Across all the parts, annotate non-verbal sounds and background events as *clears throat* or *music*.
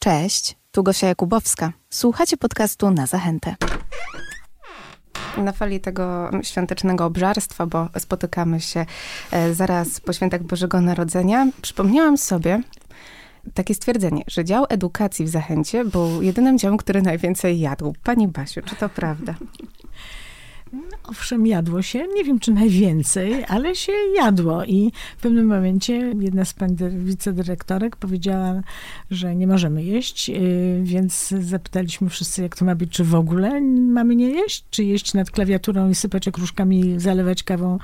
Cześć, tu Gosia Jakubowska. Słuchacie podcastu na zachętę. Na fali tego świątecznego obżarstwa, bo spotykamy się e, zaraz po świętach Bożego Narodzenia, przypomniałam sobie takie stwierdzenie, że dział edukacji w Zachęcie był jedynym działem, który najwięcej jadł. Pani Basiu, czy to prawda? *laughs* No, owszem, jadło się, nie wiem czy najwięcej, ale się jadło i w pewnym momencie jedna z pań wicedyrektorek powiedziała, że nie możemy jeść, y, więc zapytaliśmy wszyscy, jak to ma być, czy w ogóle mamy nie jeść, czy jeść nad klawiaturą i sypać okruszkami, zalewać kawą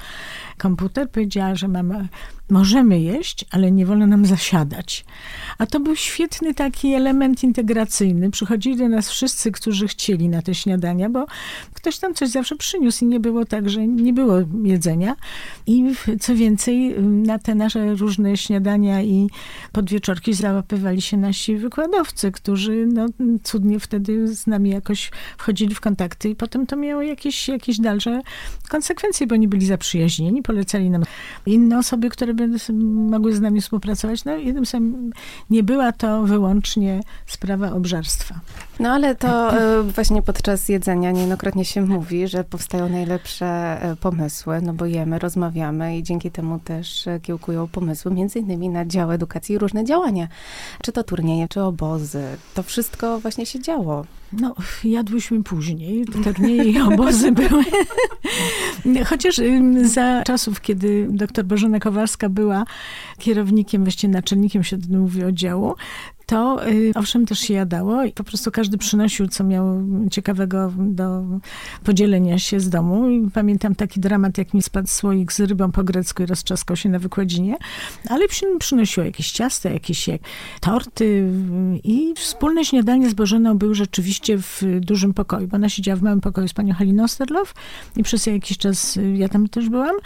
komputer. Powiedziała, że mamy możemy jeść, ale nie wolno nam zasiadać. A to był świetny taki element integracyjny. Przychodzili do nas wszyscy, którzy chcieli na te śniadania, bo ktoś tam coś zawsze przyniósł i nie było tak, że nie było jedzenia. I co więcej, na te nasze różne śniadania i podwieczorki załapywali się nasi wykładowcy, którzy no, cudnie wtedy z nami jakoś wchodzili w kontakty i potem to miało jakieś, jakieś dalsze konsekwencje, bo oni byli zaprzyjaźnieni, polecali nam inne osoby, które by mogły z nami współpracować. No jednym słowem, nie była to wyłącznie sprawa obżarstwa. No ale to e, właśnie podczas jedzenia niejednokrotnie się mówi, że powstają najlepsze e, pomysły, no bo jemy, rozmawiamy i dzięki temu też e, kiełkują pomysły, między innymi na dział edukacji i różne działania. Czy to turnieje, czy obozy. To wszystko właśnie się działo. No, jadłyśmy później. Turnieje i obozy były. Chociaż za czasów, kiedy doktor Bożena Kowalska była kierownikiem, właściwie naczelnikiem się mówi oddziału, to y, owszem też się jadało i po prostu każdy przynosił, co miał ciekawego do podzielenia się z domu. I pamiętam taki dramat, jak mi spadł słoik z rybą po grecku i rozczaskał się na wykładzinie, ale przynosiło jakieś ciasta, jakieś jak, torty i wspólne śniadanie z Bożeną był rzeczywiście w dużym pokoju, bo ona siedziała w małym pokoju z panią Haliną Sterlow i przez jakiś czas y, ja tam też byłam,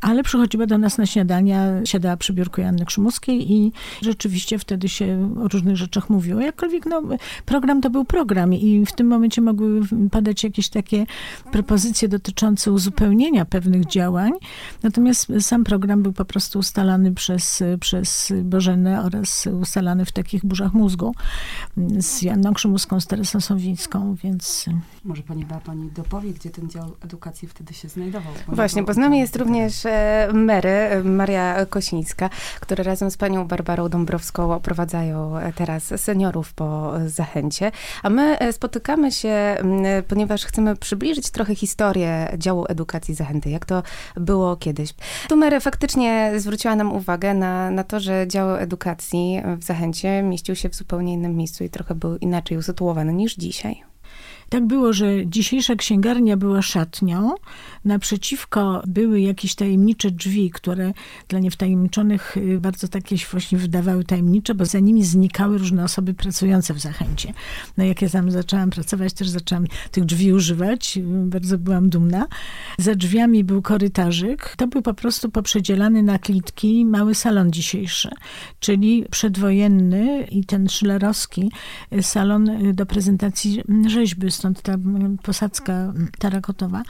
ale przychodziła do nas na śniadania, siadała przy biurku Janny Krzymuskiej i rzeczywiście wtedy się różne różnych rzeczach mówiło. Jakkolwiek no, program to był program i w tym momencie mogły padać jakieś takie propozycje dotyczące uzupełnienia pewnych działań. Natomiast sam program był po prostu ustalany przez, przez Bożenę oraz ustalany w takich burzach mózgu z Janną Krzymuską, z Teresą Sowińską, więc... Może pani da pani dopowie, gdzie ten dział edukacji wtedy się znajdował? Właśnie, bo z nami jest również e, Mary, Maria Kosińska, która razem z panią Barbarą Dąbrowską oprowadzają e, teraz seniorów po zachęcie, a my e, spotykamy się, ponieważ chcemy przybliżyć trochę historię działu edukacji zachęty, jak to było kiedyś. Tumery faktycznie zwróciła nam uwagę na, na to, że dział edukacji w zachęcie mieścił się w zupełnie innym miejscu i trochę był inaczej usytuowany niż dzisiaj. Tak było, że dzisiejsza księgarnia była szatnią. Naprzeciwko były jakieś tajemnicze drzwi, które dla niewtajemniczonych y, bardzo takie się właśnie wydawały tajemnicze, bo za nimi znikały różne osoby pracujące w Zachęcie. No jak ja tam zaczęłam pracować, też zaczęłam tych drzwi używać. Bardzo byłam dumna. Za drzwiami był korytarzyk. To był po prostu poprzedzielany na klitki mały salon dzisiejszy, czyli przedwojenny i ten szlerowski y, salon y, do prezentacji rzeźby stąd ta posadzka tarakotowa.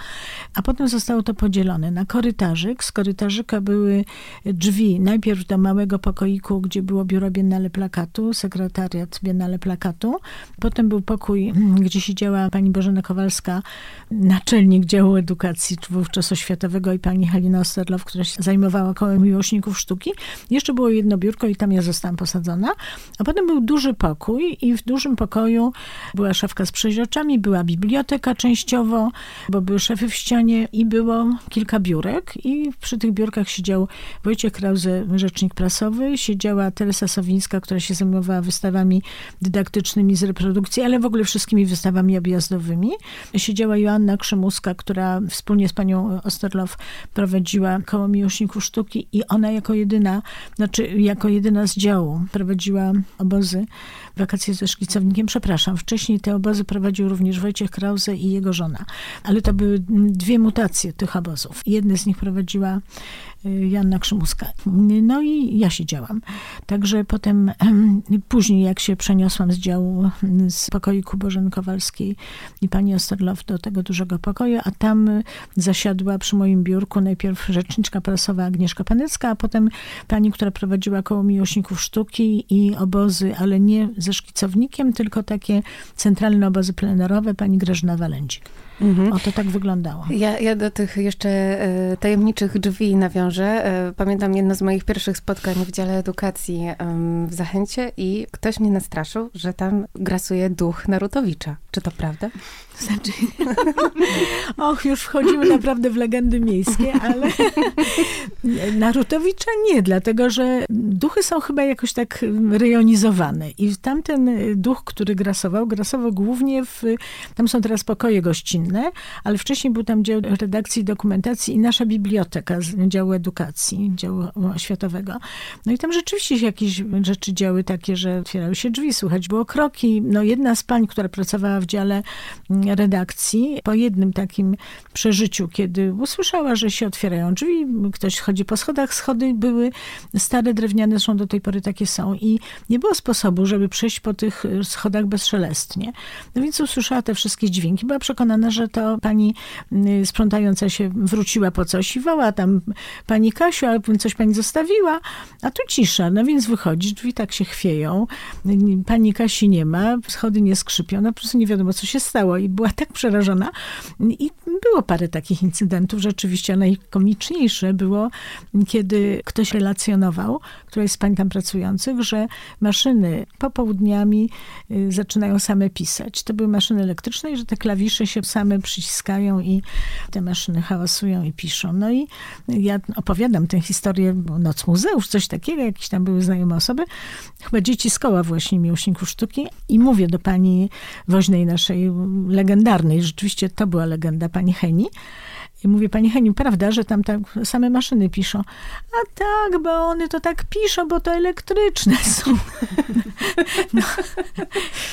A potem zostało to podzielone na korytarzyk. Z korytarzyka były drzwi najpierw do małego pokoiku, gdzie było biuro Biennale Plakatu, sekretariat Biennale Plakatu. Potem był pokój, gdzie siedziała pani Bożena Kowalska, naczelnik działu edukacji wówczas oświatowego i pani Halina Osterlow, która się zajmowała kołem miłośników sztuki. Jeszcze było jedno biurko i tam ja zostałam posadzona. A potem był duży pokój i w dużym pokoju była szafka z przeźroczami, była biblioteka częściowo, bo były szefy w ścianie i było kilka biurek i przy tych biurkach siedział Wojciech Krause, rzecznik prasowy, siedziała Teresa Sowińska, która się zajmowała wystawami dydaktycznymi z reprodukcji, ale w ogóle wszystkimi wystawami objazdowymi. Siedziała Joanna Krzymuska, która wspólnie z panią Osterlow prowadziła koło miłośników sztuki i ona jako jedyna, znaczy jako jedyna z działu prowadziła obozy wakacje ze szkicownikiem. Przepraszam, wcześniej te obozy prowadził również również Wojciech Krause i jego żona. Ale to były dwie mutacje tych obozów. Jedne z nich prowadziła Janna Krzymuska. No i ja siedziałam. Także potem, później jak się przeniosłam z działu z pokoiku Bożeny Kowalskiej i pani Osterlow do tego dużego pokoju, a tam zasiadła przy moim biurku najpierw rzeczniczka prasowa Agnieszka Panecka, a potem pani, która prowadziła koło miłośników sztuki i obozy, ale nie ze szkicownikiem, tylko takie centralne obozy plenerowe, pani Grażyna Walędzik. Mhm. O, to tak wyglądało. Ja, ja do tych jeszcze e, tajemniczych drzwi nawiążę. E, pamiętam jedno z moich pierwszych spotkań w dziale edukacji w Zachęcie i ktoś mnie nastraszył, że tam grasuje duch Narutowicza. Czy to prawda? Znaczy, *laughs* och, już wchodzimy naprawdę w legendy miejskie, ale *laughs* Narutowicza nie, dlatego że duchy są chyba jakoś tak rejonizowane. I tamten duch, który grasował, grasował głównie w, tam są teraz pokoje gościnne, ale wcześniej był tam dział redakcji i dokumentacji i nasza biblioteka z działu edukacji, działu oświatowego. No i tam rzeczywiście się jakieś rzeczy działy takie, że otwierały się drzwi, słychać było kroki. No jedna z pań, która pracowała w dziale redakcji, po jednym takim przeżyciu, kiedy usłyszała, że się otwierają drzwi, ktoś chodzi po schodach, schody były stare, drewniane, zresztą do tej pory takie są i nie było sposobu, żeby przejść po tych schodach bezszelestnie. No więc usłyszała te wszystkie dźwięki, była przekonana, że to pani y, sprzątająca się wróciła po coś i woła tam pani Kasiu, ale coś pani zostawiła, a tu cisza, no więc wychodzi, drzwi tak się chwieją, pani Kasi nie ma, schody nie skrzypią, no po prostu nie wiadomo, co się stało i była tak przerażona i było parę takich incydentów, rzeczywiście najkomiczniejsze było, kiedy ktoś relacjonował, któraś z pań tam pracujących, że maszyny popołudniami y, zaczynają same pisać. To były maszyny elektryczne i że te klawisze się same przyciskają i te maszyny hałasują i piszą. No i ja opowiadam tę historię, Noc Muzeusz, coś takiego, jakieś tam były znajome osoby, chyba dzieci z koła właśnie miłośników sztuki i mówię do pani woźnej naszej legendarnej, rzeczywiście to była legenda pani Heni, i mówię, pani Heniu, prawda, że tam tak same maszyny piszą? A tak, bo one to tak piszą, bo to elektryczne są. *laughs* No.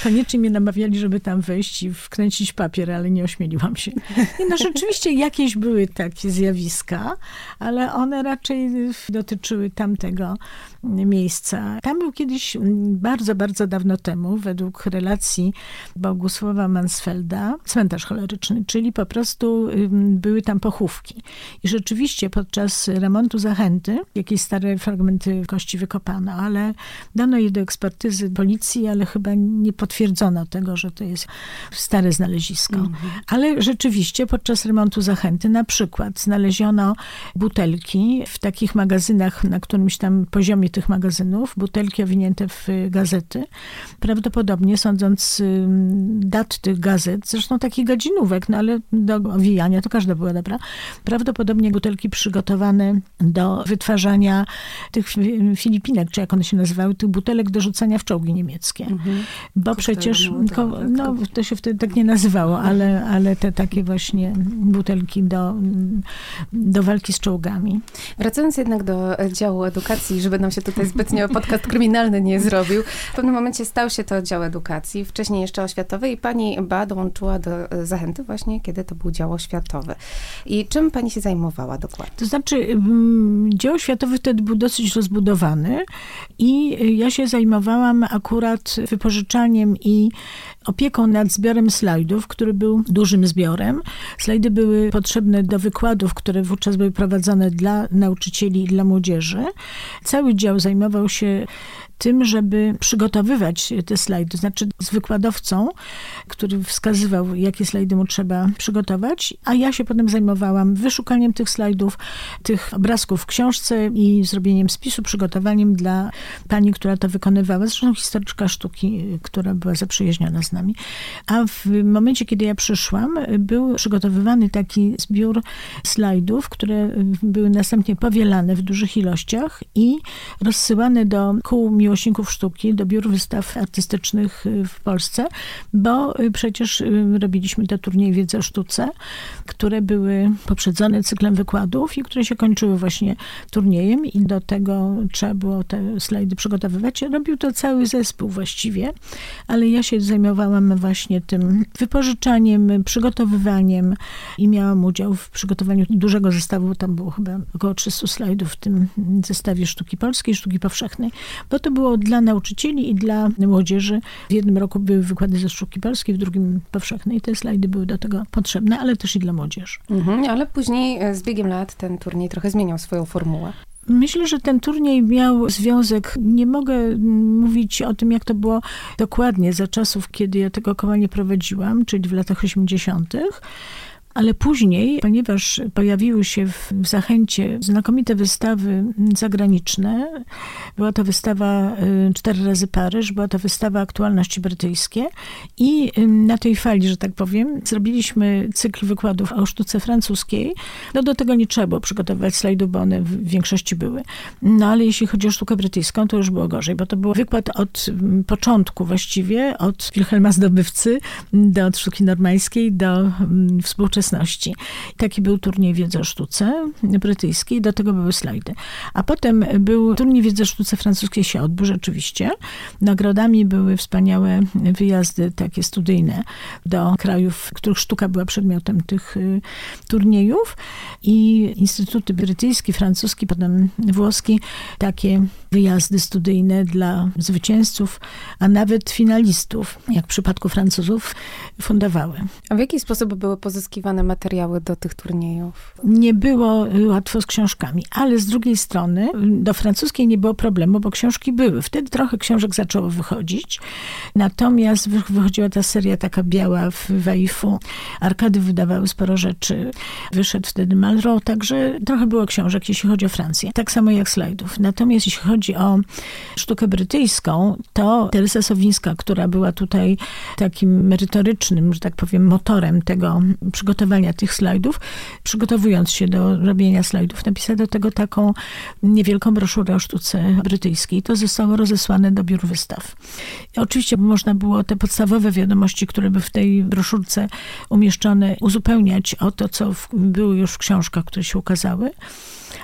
Koniecznie mnie namawiali, żeby tam wejść i wkręcić papier, ale nie ośmieliłam się. I no rzeczywiście jakieś były takie zjawiska, ale one raczej dotyczyły tamtego miejsca. Tam był kiedyś bardzo, bardzo dawno temu, według relacji Bogusława Mansfelda, cmentarz choleryczny, czyli po prostu były tam pochówki. I rzeczywiście podczas remontu Zachęty jakieś stare fragmenty kości wykopano, ale dano je do ekspertyzy policji, ale chyba nie potwierdzono tego, że to jest stare znalezisko. Mhm. Ale rzeczywiście podczas remontu Zachęty na przykład znaleziono butelki w takich magazynach na którymś tam poziomie tych magazynów, butelki owinięte w gazety. Prawdopodobnie sądząc dat tych gazet, zresztą takich godzinówek, no ale do owijania to każda była prawdopodobnie butelki przygotowane do wytwarzania tych Filipinek, czy jak one się nazywały, tych butelek do rzucania w czołgi niemieckie. Mhm. Bo przecież, ko, no to się wtedy tak nie nazywało, ale, ale te takie właśnie butelki do, do walki z czołgami. Wracając jednak do działu edukacji, żeby nam się tutaj zbytnio podcast kryminalny nie zrobił, w pewnym momencie stał się to dział edukacji, wcześniej jeszcze oświatowy i pani Ba dołączyła do Zachęty właśnie, kiedy to był dział oświatowy. I czym pani się zajmowała dokładnie? To znaczy, mm, dział oświatowy wtedy był dosyć rozbudowany i ja się zajmowałam akurat wypożyczaniem i opieką nad zbiorem slajdów, który był dużym zbiorem. Slajdy były potrzebne do wykładów, które wówczas były prowadzone dla nauczycieli i dla młodzieży. Cały dział zajmował się tym, żeby przygotowywać te slajdy, to znaczy z wykładowcą, który wskazywał, jakie slajdy mu trzeba przygotować, a ja się potem zajmowałam wyszukaniem tych slajdów, tych obrazków w książce i zrobieniem spisu, przygotowaniem dla pani, która to wykonywała, zresztą historyczka sztuki, która była zaprzyjaźniona z nami. A w momencie, kiedy ja przyszłam, był przygotowywany taki zbiór slajdów, które były następnie powielane w dużych ilościach i rozsyłane do kół miłośników sztuki do biur wystaw artystycznych w Polsce, bo przecież y, robiliśmy te turnieje wiedzy o sztuce, które były poprzedzone cyklem wykładów i które się kończyły właśnie turniejem i do tego trzeba było te slajdy przygotowywać. Robił to cały zespół właściwie, ale ja się zajmowałam właśnie tym wypożyczaniem, przygotowywaniem i miałam udział w przygotowaniu dużego zestawu, tam było chyba około 300 slajdów w tym zestawie sztuki polskiej, sztuki powszechnej, bo to było dla nauczycieli i dla młodzieży. W jednym roku były wykłady ze sztuki polskiej, w drugim powszechnej. Te slajdy były do tego potrzebne, ale też i dla młodzieży. Mhm, ale później e, z biegiem lat ten turniej trochę zmieniał swoją formułę. Myślę, że ten turniej miał związek, nie mogę mówić o tym, jak to było dokładnie za czasów, kiedy ja tego koła nie prowadziłam, czyli w latach 80., ale później, ponieważ pojawiły się w, w Zachęcie znakomite wystawy zagraniczne, była to wystawa y, Cztery razy Paryż, była to wystawa Aktualności Brytyjskie i y, na tej fali, że tak powiem, zrobiliśmy cykl wykładów o sztuce francuskiej. No do tego nie trzeba było przygotowywać slajdów, bo one w większości były. No ale jeśli chodzi o sztukę brytyjską, to już było gorzej, bo to był wykład od początku właściwie, od Wilhelma Zdobywcy do sztuki normańskiej, do współczesnej Taki był turniej wiedzy o sztuce brytyjskiej, do tego były slajdy. A potem był turniej wiedzy o sztuce francuskiej się odbył rzeczywiście. Nagrodami były wspaniałe wyjazdy takie studyjne do krajów, w których sztuka była przedmiotem tych y, turniejów i instytuty brytyjski, francuski, potem włoski, takie wyjazdy studyjne dla zwycięzców, a nawet finalistów, jak w przypadku Francuzów, fundowały. A w jaki sposób były pozyskiwane materiały do tych turniejów? Nie było łatwo z książkami, ale z drugiej strony do francuskiej nie było problemu, bo książki były. Wtedy trochę książek zaczęło wychodzić. Natomiast wychodziła ta seria taka biała w Waifu. Arkady wydawały sporo rzeczy. Wyszedł wtedy Malraux, także trochę było książek, jeśli chodzi o Francję. Tak samo jak slajdów. Natomiast jeśli chodzi o sztukę brytyjską, to Teresa Sowińska, która była tutaj takim merytorycznym, że tak powiem, motorem tego przygotowania przygotowania tych slajdów, przygotowując się do robienia slajdów, napisała do tego taką niewielką broszurę o sztuce brytyjskiej. To zostało rozesłane do biur wystaw. I oczywiście można było te podstawowe wiadomości, które by w tej broszurce umieszczone, uzupełniać o to, co w, było już w książkach, które się ukazały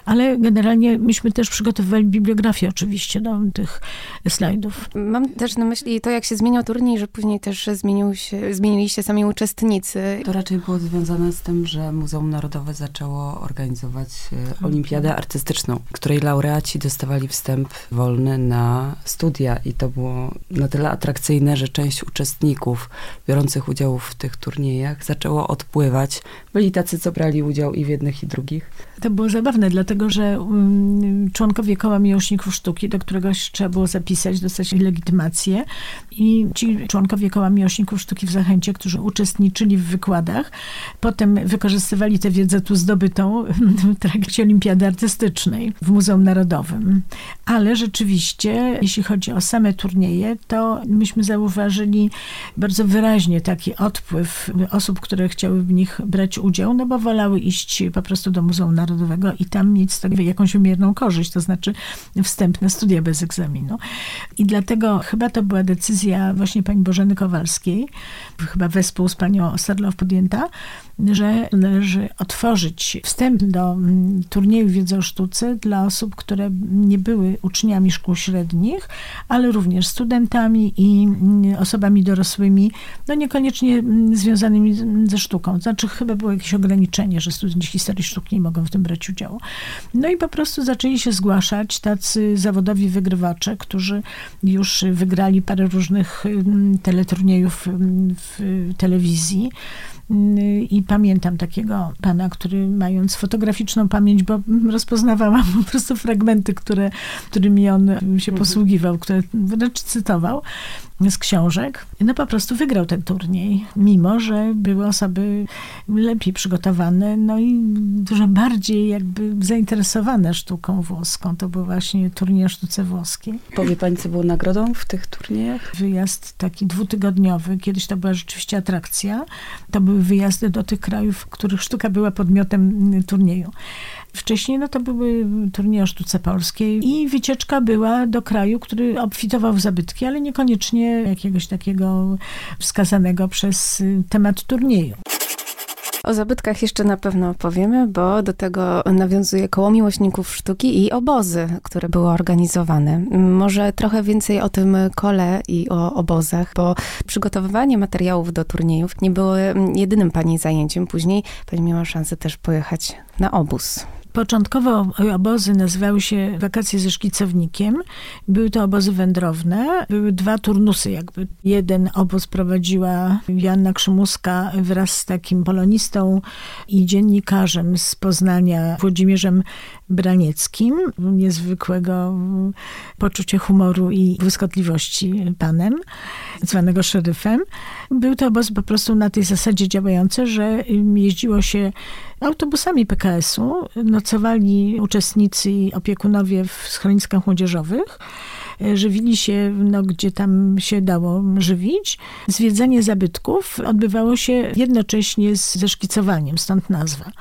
ale generalnie myśmy też przygotowywali bibliografię oczywiście do tych slajdów. Mam też na myśli to, jak się zmieniał turniej, że później też zmienił się, zmienili się sami uczestnicy. To raczej było związane z tym, że Muzeum Narodowe zaczęło organizować e, olimpiadę artystyczną, której laureaci dostawali wstęp wolny na studia i to było na tyle atrakcyjne, że część uczestników biorących udział w tych turniejach zaczęło odpływać. Byli tacy, co brali udział i w jednych, i drugich. To było zabawne, dlatego że um, członkowie Koła Miłośników Sztuki, do któregoś trzeba było zapisać, dostać legitymację i ci członkowie Koła Miłośników Sztuki w Zachęcie, którzy uczestniczyli w wykładach, potem wykorzystywali tę wiedzę tu zdobytą w trakcie Olimpiady Artystycznej w Muzeum Narodowym. Ale rzeczywiście, jeśli chodzi o same turnieje, to myśmy zauważyli bardzo wyraźnie taki odpływ osób, które chciały w nich brać udział, no bo wolały iść po prostu do Muzeum Narodowego Narodowego i tam mieć z tego jakąś umierną korzyść, to znaczy wstępne studia bez egzaminu. I dlatego chyba to była decyzja właśnie pani Bożeny Kowalskiej, chyba wespół z panią Osterlow podjęta, że należy otworzyć wstęp do mm, turnieju wiedzy o sztuce dla osób, które nie były uczniami szkół średnich, ale również studentami i mm, osobami dorosłymi, no niekoniecznie mm, związanymi ze sztuką. Znaczy chyba było jakieś ograniczenie, że studenci historii sztuki nie mogą w tym brać udziału. No i po prostu zaczęli się zgłaszać tacy zawodowi wygrywacze, którzy już wygrali parę różnych teleturniejów w telewizji. I pamiętam takiego pana, który mając fotograficzną pamięć, bo rozpoznawałam po prostu fragmenty, które, którymi on się mhm. posługiwał, które wręcz cytował z książek. No po prostu wygrał ten turniej, mimo że były osoby lepiej przygotowane, no i dużo bardziej jakby zainteresowane sztuką włoską. To był właśnie turniej o sztuce włoskiej. Powie pani, co było nagrodą w tych turniejach? Wyjazd taki dwutygodniowy, kiedyś to była rzeczywiście atrakcja. To były wyjazdy do tych krajów, w których sztuka była podmiotem turnieju. Wcześniej no to były turnieje o sztuce polskiej i wycieczka była do kraju, który obfitował w zabytki, ale niekoniecznie jakiegoś takiego wskazanego przez temat turnieju. O zabytkach jeszcze na pewno powiemy, bo do tego nawiązuje koło miłośników sztuki i obozy, które były organizowane. Może trochę więcej o tym kole i o obozach, bo przygotowywanie materiałów do turniejów nie było jedynym pani zajęciem. Później pani miała szansę też pojechać na obóz. Początkowo obozy nazywały się wakacje ze szkicownikiem. Były to obozy wędrowne. Były dwa turnusy jakby. Jeden obóz prowadziła Joanna Krzymuska wraz z takim polonistą i dziennikarzem z Poznania, Włodzimierzem Branieckim, niezwykłego poczucia humoru i błyskotliwości panem, zwanego szeryfem. Był to obóz po prostu na tej zasadzie działający, że jeździło się autobusami PKS-u, nocowali uczestnicy i opiekunowie w schroniskach młodzieżowych żywili się, no, gdzie tam się dało żywić. Zwiedzanie zabytków odbywało się jednocześnie ze szkicowaniem, stąd nazwa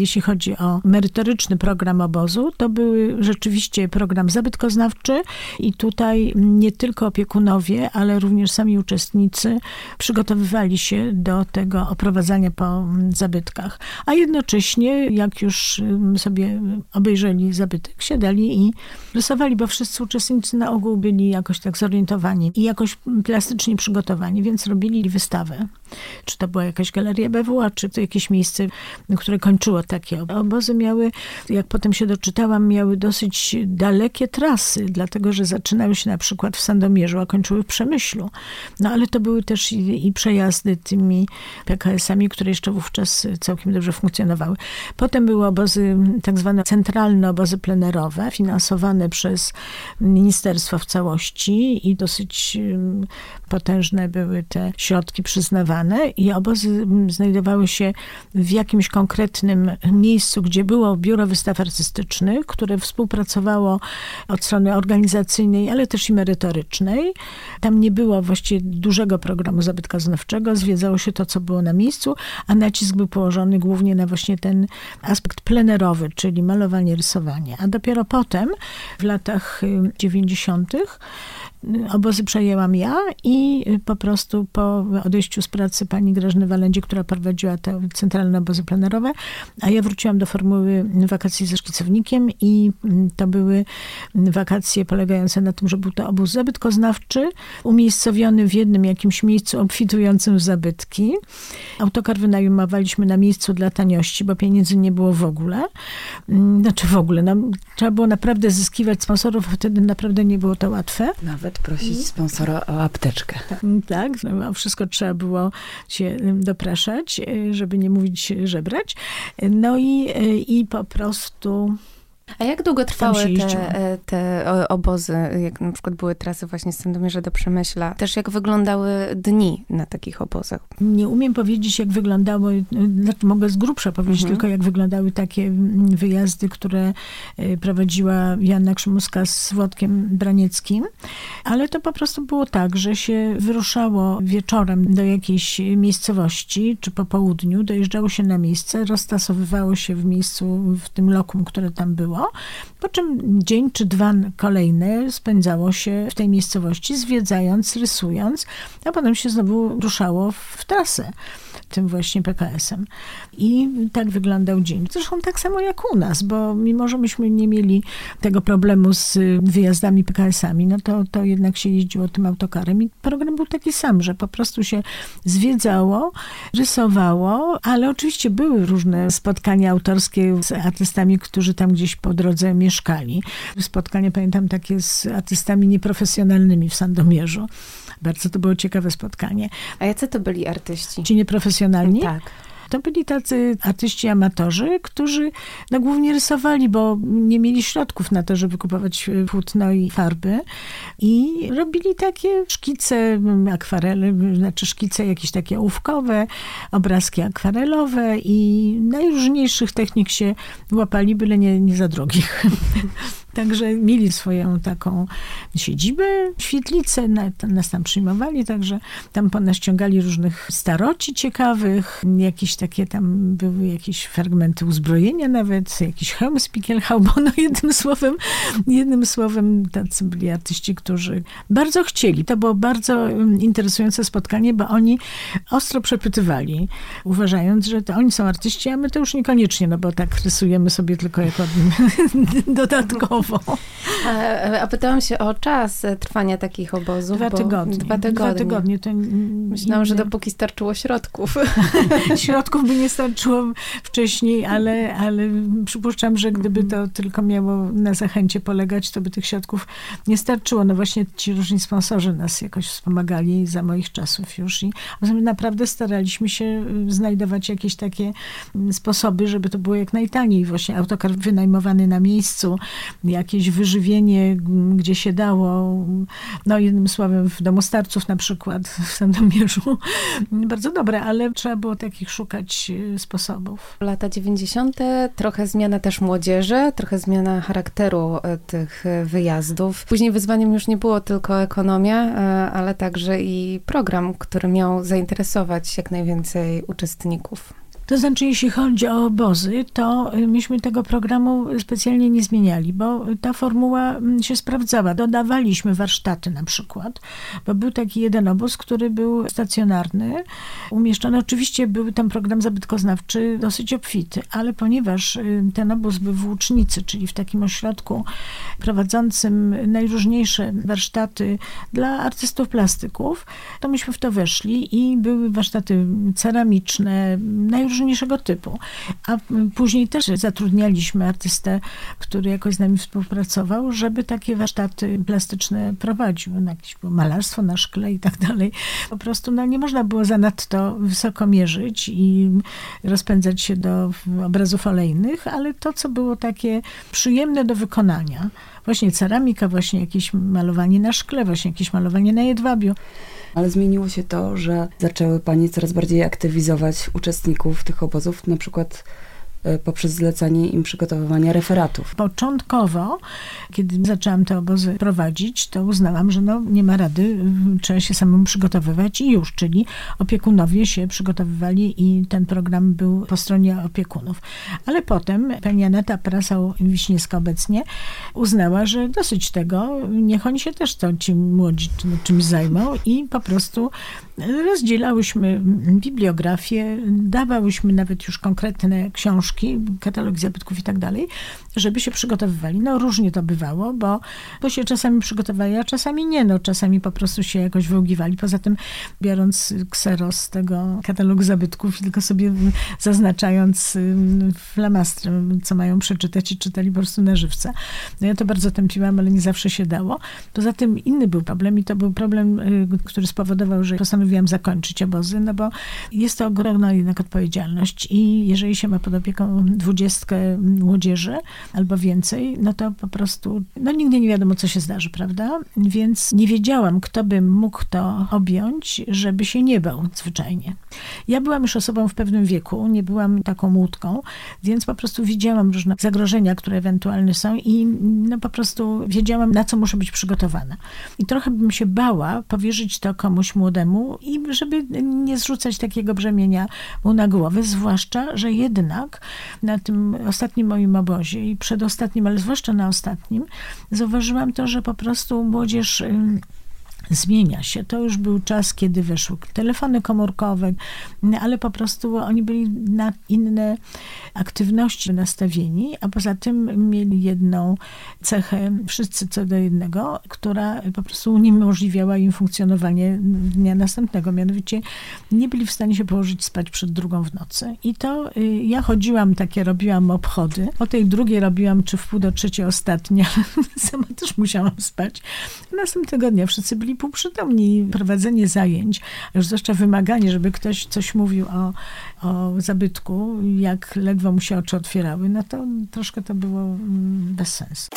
jeśli chodzi o merytoryczny program obozu, to był rzeczywiście program zabytkoznawczy i tutaj nie tylko opiekunowie, ale również sami uczestnicy przygotowywali się do tego oprowadzania po zabytkach. A jednocześnie, jak już sobie obejrzeli zabytek, siadali i rysowali, bo wszyscy uczestnicy na ogół byli jakoś tak zorientowani i jakoś plastycznie przygotowani, więc robili wystawę. Czy to była jakaś galeria BWA, czy to jakieś miejsce, które kończyło takie obozy miały, jak potem się doczytałam, miały dosyć dalekie trasy, dlatego że zaczynały się na przykład w Sandomierzu, a kończyły w Przemyślu. No ale to były też i, i przejazdy tymi PKS-ami, które jeszcze wówczas całkiem dobrze funkcjonowały. Potem były obozy, tak zwane centralne obozy plenerowe, finansowane przez ministerstwo w całości i dosyć potężne były te środki przyznawane i obozy znajdowały się w jakimś konkretnym miejscu, gdzie było biuro wystaw artystycznych, które współpracowało od strony organizacyjnej, ale też i merytorycznej. Tam nie było właściwie dużego programu zabytkoznawczego, zwiedzało się to, co było na miejscu, a nacisk był położony głównie na właśnie ten aspekt plenerowy, czyli malowanie, rysowanie. A dopiero potem, w latach 90., obozy przejęłam ja i po prostu po odejściu z pracy pani Grażyny Walędzie, która prowadziła te centralne obozy plenerowe, a ja wróciłam do formuły wakacji ze szkicownikiem i to były wakacje polegające na tym, że był to obóz zabytkoznawczy, umiejscowiony w jednym jakimś miejscu obfitującym w zabytki. Autokar wynajmowaliśmy na miejscu dla taniości, bo pieniędzy nie było w ogóle. Znaczy w ogóle, no, trzeba było naprawdę zyskiwać sponsorów, wtedy naprawdę nie było to łatwe. Nawet nawet prosić mhm. sponsora o apteczkę. Tak, no, wszystko trzeba było się dopraszać, e, żeby nie mówić żebrać. No i, e, i po prostu a jak długo trwały te, e, te obozy, jak na przykład były trasy właśnie z Sandomierza do Przemyśla? Też jak wyglądały dni na takich obozach? Nie umiem powiedzieć, jak wyglądały, znaczy mogę z grubsza powiedzieć mhm. tylko, jak wyglądały takie wyjazdy, które e, prowadziła Janna Krzymuska z Włodkiem Branieckim, ale to po prostu było tak, że się wyruszało wieczorem do jakiejś miejscowości, czy po południu, dojeżdżało się na miejsce, roztasowywało się w miejscu, w tym lokum, które tam było, po czym dzień czy dwa kolejne spędzało się w tej miejscowości, zwiedzając, rysując, a potem się znowu ruszało w trasę tym właśnie PKS-em. I tak wyglądał dzień. Zresztą tak samo jak u nas, bo mimo, że myśmy nie mieli tego problemu z wyjazdami PKS-ami, no to, to jednak się jeździło tym autokarem i program był taki sam, że po prostu się zwiedzało, rysowało, ale oczywiście były różne spotkania autorskie z artystami, którzy tam gdzieś po drodze mieszkali. Spotkania pamiętam takie z artystami nieprofesjonalnymi w Sandomierzu. Bardzo to było ciekawe spotkanie. A jacy to byli artyści? Ci nieprofesjonalni? Tak. To byli tacy artyści amatorzy, którzy no, głównie rysowali, bo nie mieli środków na to, żeby kupować płótno i farby. I robili takie szkice, akwarele, znaczy szkice jakieś takie ołówkowe, obrazki akwarelowe i najróżniejszych technik się łapali, byle nie, nie za drogich. *laughs* Także mieli swoją taką siedzibę, świetlicę, nas tam przyjmowali, także tam ponaściągali różnych staroci ciekawych, jakieś takie tam były jakieś fragmenty uzbrojenia nawet, jakiś hełm z Pickelhaubo, no jednym słowem, jednym słowem tacy byli artyści, którzy bardzo chcieli. To było bardzo mm, interesujące spotkanie, bo oni ostro przepytywali, uważając, że to oni są artyści, a my to już niekoniecznie, no bo tak rysujemy sobie tylko jako *laughs* dodatkowo. A, a pytałam się o czas trwania takich obozów. Dwa tygodnie. Dwa tygodnie. Dwa tygodnie to Myślałam, że dopóki starczyło środków. *laughs* Środków by nie starczyło wcześniej, *laughs* ale, ale przypuszczam, że gdyby to tylko miało na zachęcie polegać, to by tych środków nie starczyło. No właśnie ci różni sponsorzy nas jakoś wspomagali za moich czasów już i naprawdę staraliśmy się znajdować jakieś takie sposoby, żeby to było jak najtaniej. Właśnie autokar wynajmowany na miejscu, jakieś wyżywienie, gdzie się dało. No jednym słowem w domu starców na przykład *laughs* w Sandomierzu. Bardzo dobre, ale trzeba było takich szukać e, sposobów. Lata 90. trochę zmiana też młodzieży, trochę zmiana charakteru e, tych e, wyjazdów. Później wyzwaniem już nie było tylko ekonomia, ale także i program, który miał zainteresować jak najwięcej uczestników. To znaczy, jeśli chodzi o obozy, to y, myśmy tego programu specjalnie nie zmieniali, bo ta formuła mm, się sprawdzała. Dodawaliśmy warsztaty na przykład, bo był taki jeden obóz, który był stacjonarny, umieszczony. Oczywiście był tam program zabytkoznawczy dosyć obfity, ale ponieważ y, ten obóz był w Łucznicy, czyli w takim ośrodku prowadzącym najróżniejsze warsztaty dla artystów plastyków, to myśmy w to weszli i były warsztaty ceramiczne, najróżniejsze najróżniejszego typu. A później też zatrudnialiśmy artystę, który jakoś z nami współpracował, żeby takie warsztaty plastyczne prowadził. Na jakieś malarstwo na szkle i tak dalej. Po prostu no, nie można było zanadto wysoko mierzyć i rozpędzać się do obrazów olejnych, ale to, co było takie przyjemne do wykonania, właśnie ceramika, właśnie jakieś malowanie na szkle, właśnie jakieś malowanie na jedwabiu. Ale zmieniło się to, że zaczęły panie coraz bardziej aktywizować uczestników tych obozów, na przykład poprzez zlecanie im przygotowywania referatów. Początkowo, kiedy zaczęłam te obozy prowadzić, to uznałam, że no, nie ma rady, trzeba się samemu przygotowywać i już, czyli opiekunowie się przygotowywali i ten program był po stronie opiekunów. Ale potem pani Aneta Prasał-Wiśniewska obecnie uznała, że dosyć tego, niech oni się też to ci młodzi czymś zajmą i po prostu rozdzielałyśmy bibliografię, dawałyśmy nawet już konkretne książki, katalog zabytków i tak dalej, żeby się przygotowywali. No różnie to bywało, bo, bo się czasami przygotowali, a czasami nie. No czasami po prostu się jakoś wyługiwali. Poza tym biorąc kseros tego katalogu zabytków i tylko sobie zaznaczając flamastrem, co mają przeczytać i czytali po prostu na żywca. No ja to bardzo tępiłam, ale nie zawsze się dało. Poza tym inny był problem i to był problem, y, który spowodował, że postanowiłam zakończyć obozy, no bo jest to ogromna jednak odpowiedzialność i jeżeli się ma pod opieką dwudziestkę młodzieży, albo więcej, no to po prostu, no nigdy nie wiadomo, co się zdarzy, prawda? Więc nie wiedziałam, kto by mógł to objąć, żeby się nie bał zwyczajnie. Ja byłam już osobą w pewnym wieku, nie byłam taką łódką, więc po prostu widziałam różne zagrożenia, które ewentualne są i no po prostu wiedziałam, na co muszę być przygotowana. I trochę bym się bała powierzyć to komuś młodemu i żeby nie zrzucać takiego brzemienia mu na głowę, zwłaszcza, że jednak na tym ostatnim moim obozie i przedostatnim, ale zwłaszcza na ostatnim, zauważyłam to, że po prostu młodzież zmienia się. To już był czas, kiedy weszły telefony komórkowe, ale po prostu oni byli na inne aktywności nastawieni, a poza tym mieli jedną cechę, wszyscy co do jednego, która po prostu uniemożliwiała im funkcjonowanie dnia następnego. Mianowicie nie byli w stanie się położyć spać przed drugą w nocy. I to y, ja chodziłam takie, robiłam obchody. O tej drugiej robiłam czy w pół do trzeciej ostatnia. *laughs* Sama też musiałam spać. Następnego dnia wszyscy byli półprzytomni. Prowadzenie zajęć, już zwłaszcza wymaganie, żeby ktoś coś mówił o, o zabytku, jak ledwo mu się oczy otwierały, no to troszkę to było mm, bez sensu.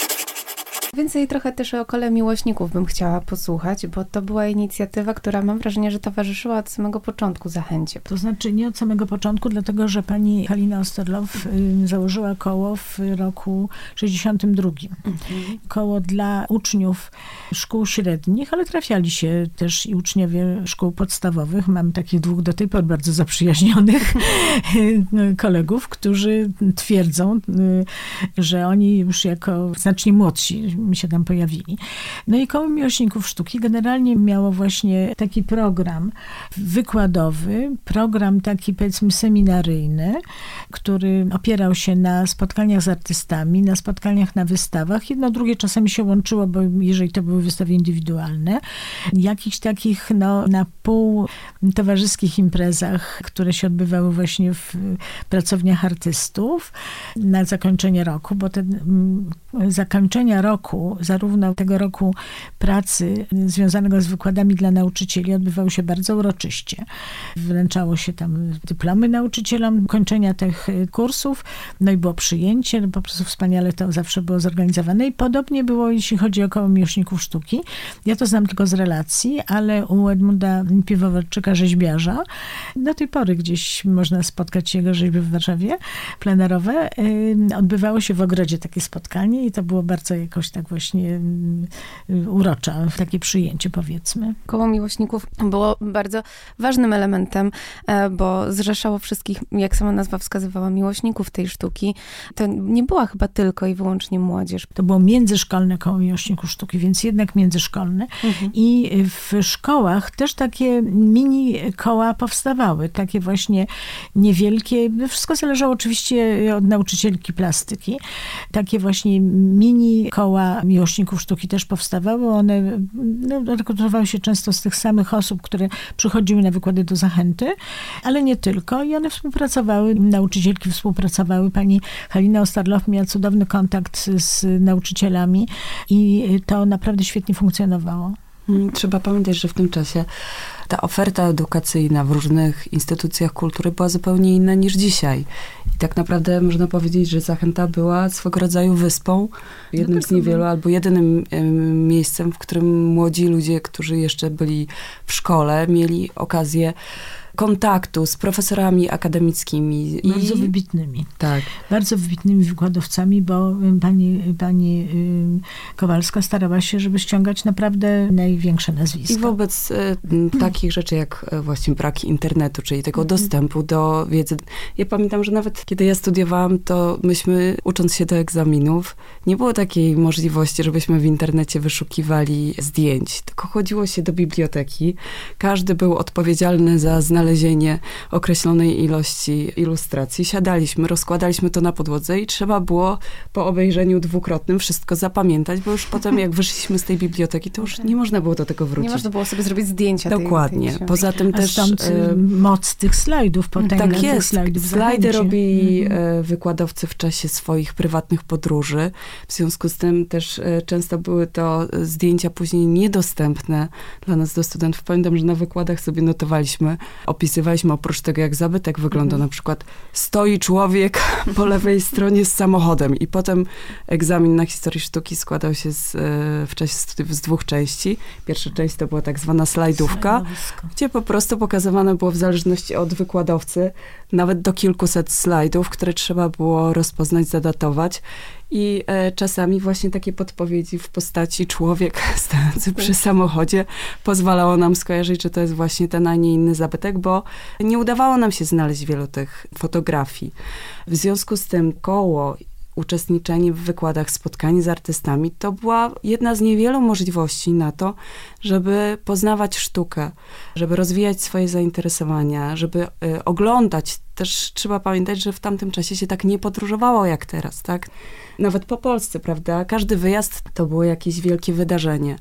Więcej trochę też o kole miłośników bym chciała posłuchać, bo to była inicjatywa, która mam wrażenie, że towarzyszyła od samego początku zachęcie. To znaczy nie od samego początku, dlatego że pani Halina Osterlow y, założyła koło w roku 62. Mhm. Koło dla uczniów szkół średnich, ale trafiali się też i uczniowie szkół podstawowych. Mam takich dwóch do tej pory bardzo zaprzyjaźnionych *laughs* kolegów, którzy twierdzą, y, że oni już jako znacznie młodsi się tam pojawili. No i koło miłośników sztuki generalnie miało właśnie taki program wykładowy, program taki powiedzmy seminaryjny, który opierał się na spotkaniach z artystami, na spotkaniach na wystawach. Jedno drugie czasami się łączyło, bo jeżeli to były wystawy indywidualne, jakichś takich no, na pół towarzyskich imprezach, które się odbywały właśnie w pracowniach artystów na zakończenie roku, bo te mm, zakończenia roku, zarówno tego roku pracy związanego z wykładami dla nauczycieli odbywały się bardzo uroczyście. Wręczało się tam dyplomy nauczycielom, kończenia tych kursów, no i było przyjęcie, no po prostu wspaniale to zawsze było zorganizowane i podobnie było, jeśli chodzi o koło miłośników sztuki. Ja to znam tylko z relacji, ale u Edmunda Piwowarczyka, rzeźbiarza, do tej pory gdzieś można spotkać jego rzeźby w Warszawie, plenerowe. Odbywało się w ogrodzie takie spotkanie i to było bardzo jakoś tak właśnie urocza, takie przyjęcie powiedzmy. Koło miłośników było bardzo ważnym elementem, e, bo zrzeszało wszystkich, jak sama nazwa wskazywała, miłośników tej sztuki. To nie była chyba tylko i wyłącznie młodzież. To było międzyszkolne koło miłośników sztuki, więc jednak międzyszkolne. Mhm. I w szkołach też takie mini koła powstawały, takie właśnie niewielkie. Wszystko zależało oczywiście od nauczycielki plastyki. Takie właśnie mini koła miłośników sztuki też powstawały. One no, rekrutowały się często z tych samych osób, które przychodziły na wykłady do zachęty, ale nie tylko. I one współpracowały, nauczycielki współpracowały. Pani Halina Ostarlow miała cudowny kontakt z nauczycielami i to naprawdę świetnie funkcjonowało. Mm, trzeba pamiętać, że w tym czasie ta oferta edukacyjna w różnych instytucjach kultury była zupełnie inna niż dzisiaj. I tak naprawdę można powiedzieć, że Zachęta była swego rodzaju wyspą, jednym no z niewielu, albo jedynym miejscem, w którym młodzi ludzie, którzy jeszcze byli w szkole, mieli okazję kontaktu z profesorami akademickimi. Bardzo I... wybitnymi. Tak. Bardzo wybitnymi wykładowcami, bo pani, pani Kowalska starała się, żeby ściągać naprawdę największe nazwiska. I wobec y, *clears throat* takich rzeczy jak e, właśnie brak internetu, czyli tego mhm. dostępu do wiedzy. Ja pamiętam, że nawet kiedy ja studiowałam, to myśmy, ucząc się do egzaminów, nie było takiej możliwości, żebyśmy w internecie wyszukiwali zdjęć, tylko chodziło się do biblioteki. Każdy był odpowiedzialny za znalezienie znalezienie określonej ilości ilustracji. Siadaliśmy, rozkładaliśmy to na podłodze i trzeba było po obejrzeniu dwukrotnym wszystko zapamiętać, bo już potem jak wyszliśmy z tej biblioteki, to już nie można było do tego wrócić. Nie można było sobie zrobić zdjęcia Dokładnie. Tej, tej Poza tym A też... Stąd y, moc tych slajdów, potęgna Tak jest. slajdów Slajdy robili mhm. E, wykładowcy w czasie swoich prywatnych podróży. W związku z tym też e, często były to zdjęcia później niedostępne dla nas, do studentów. Pamiętam, że na wykładach sobie notowaliśmy opisywaliśmy oprócz tego, jak zabytek wygląda, mhm. na przykład stoi człowiek *laughs* po lewej stronie z samochodem i potem egzamin na historii sztuki składał się z, e, w czasie studiów z dwóch części. Pierwsza część to była tak zwana slajdówka, gdzie po prostu pokazywane było w zależności od wykładowcy nawet do kilkuset slajdów, które trzeba było rozpoznać, zadatować i e, czasami właśnie takie podpowiedzi w postaci człowiek *laughs* stojący przy samochodzie pozwalało nam skojarzyć, że to jest właśnie ten, a nie inny zabytek, bo nie udawało nam się znaleźć wielu tych fotografii. W związku z tym koło uczestniczenie w wykładach, spotkanie z artystami, to była jedna z niewielu możliwości na to, żeby poznawać sztukę, żeby rozwijać swoje zainteresowania, żeby y, oglądać. Też trzeba pamiętać, że w tamtym czasie się tak nie podróżowało jak teraz, tak? Nawet po Polsce, prawda? Każdy wyjazd to było jakieś wielkie wydarzenie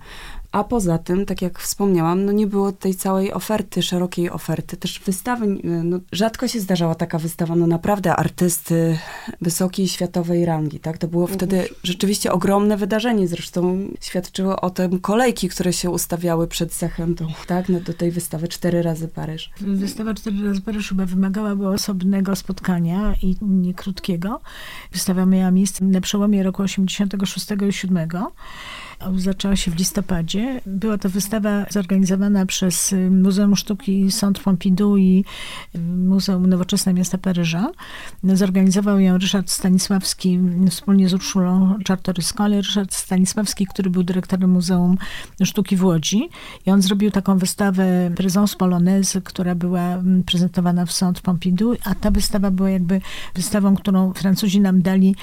A poza tym, tak jak wspomniałam, no nie było tej całej oferty, szerokiej oferty. Też wystawy, no rzadko się zdarzała taka wystawa, no naprawdę artysty wysokiej światowej rangi, tak? To było wtedy rzeczywiście ogromne wydarzenie. Zresztą świadczyło o tym kolejki, które się ustawiały przed zachętą, tak? No do tej wystawy Cztery razy Paryż. Wystawa Cztery razy Paryż chyba wymagałaby osobnego spotkania i nie krótkiego. Wystawa miała miejsce na przełomie roku 86 i 7 zaczęła się w listopadzie. Była to wystawa zorganizowana przez Muzeum Sztuki Centre Pompidou i Muzeum Nowoczesne Miasta Paryża. Zorganizował ją Ryszard Stanisławski wspólnie z Urszulą Czartoryską, ale Ryszard Stanisławski, który był dyrektorem Muzeum Sztuki w Łodzi. I on zrobił taką wystawę Présence Polonaise, która była prezentowana w Centre Pompidou, a ta wystawa była jakby wystawą, którą Francuzi nam dali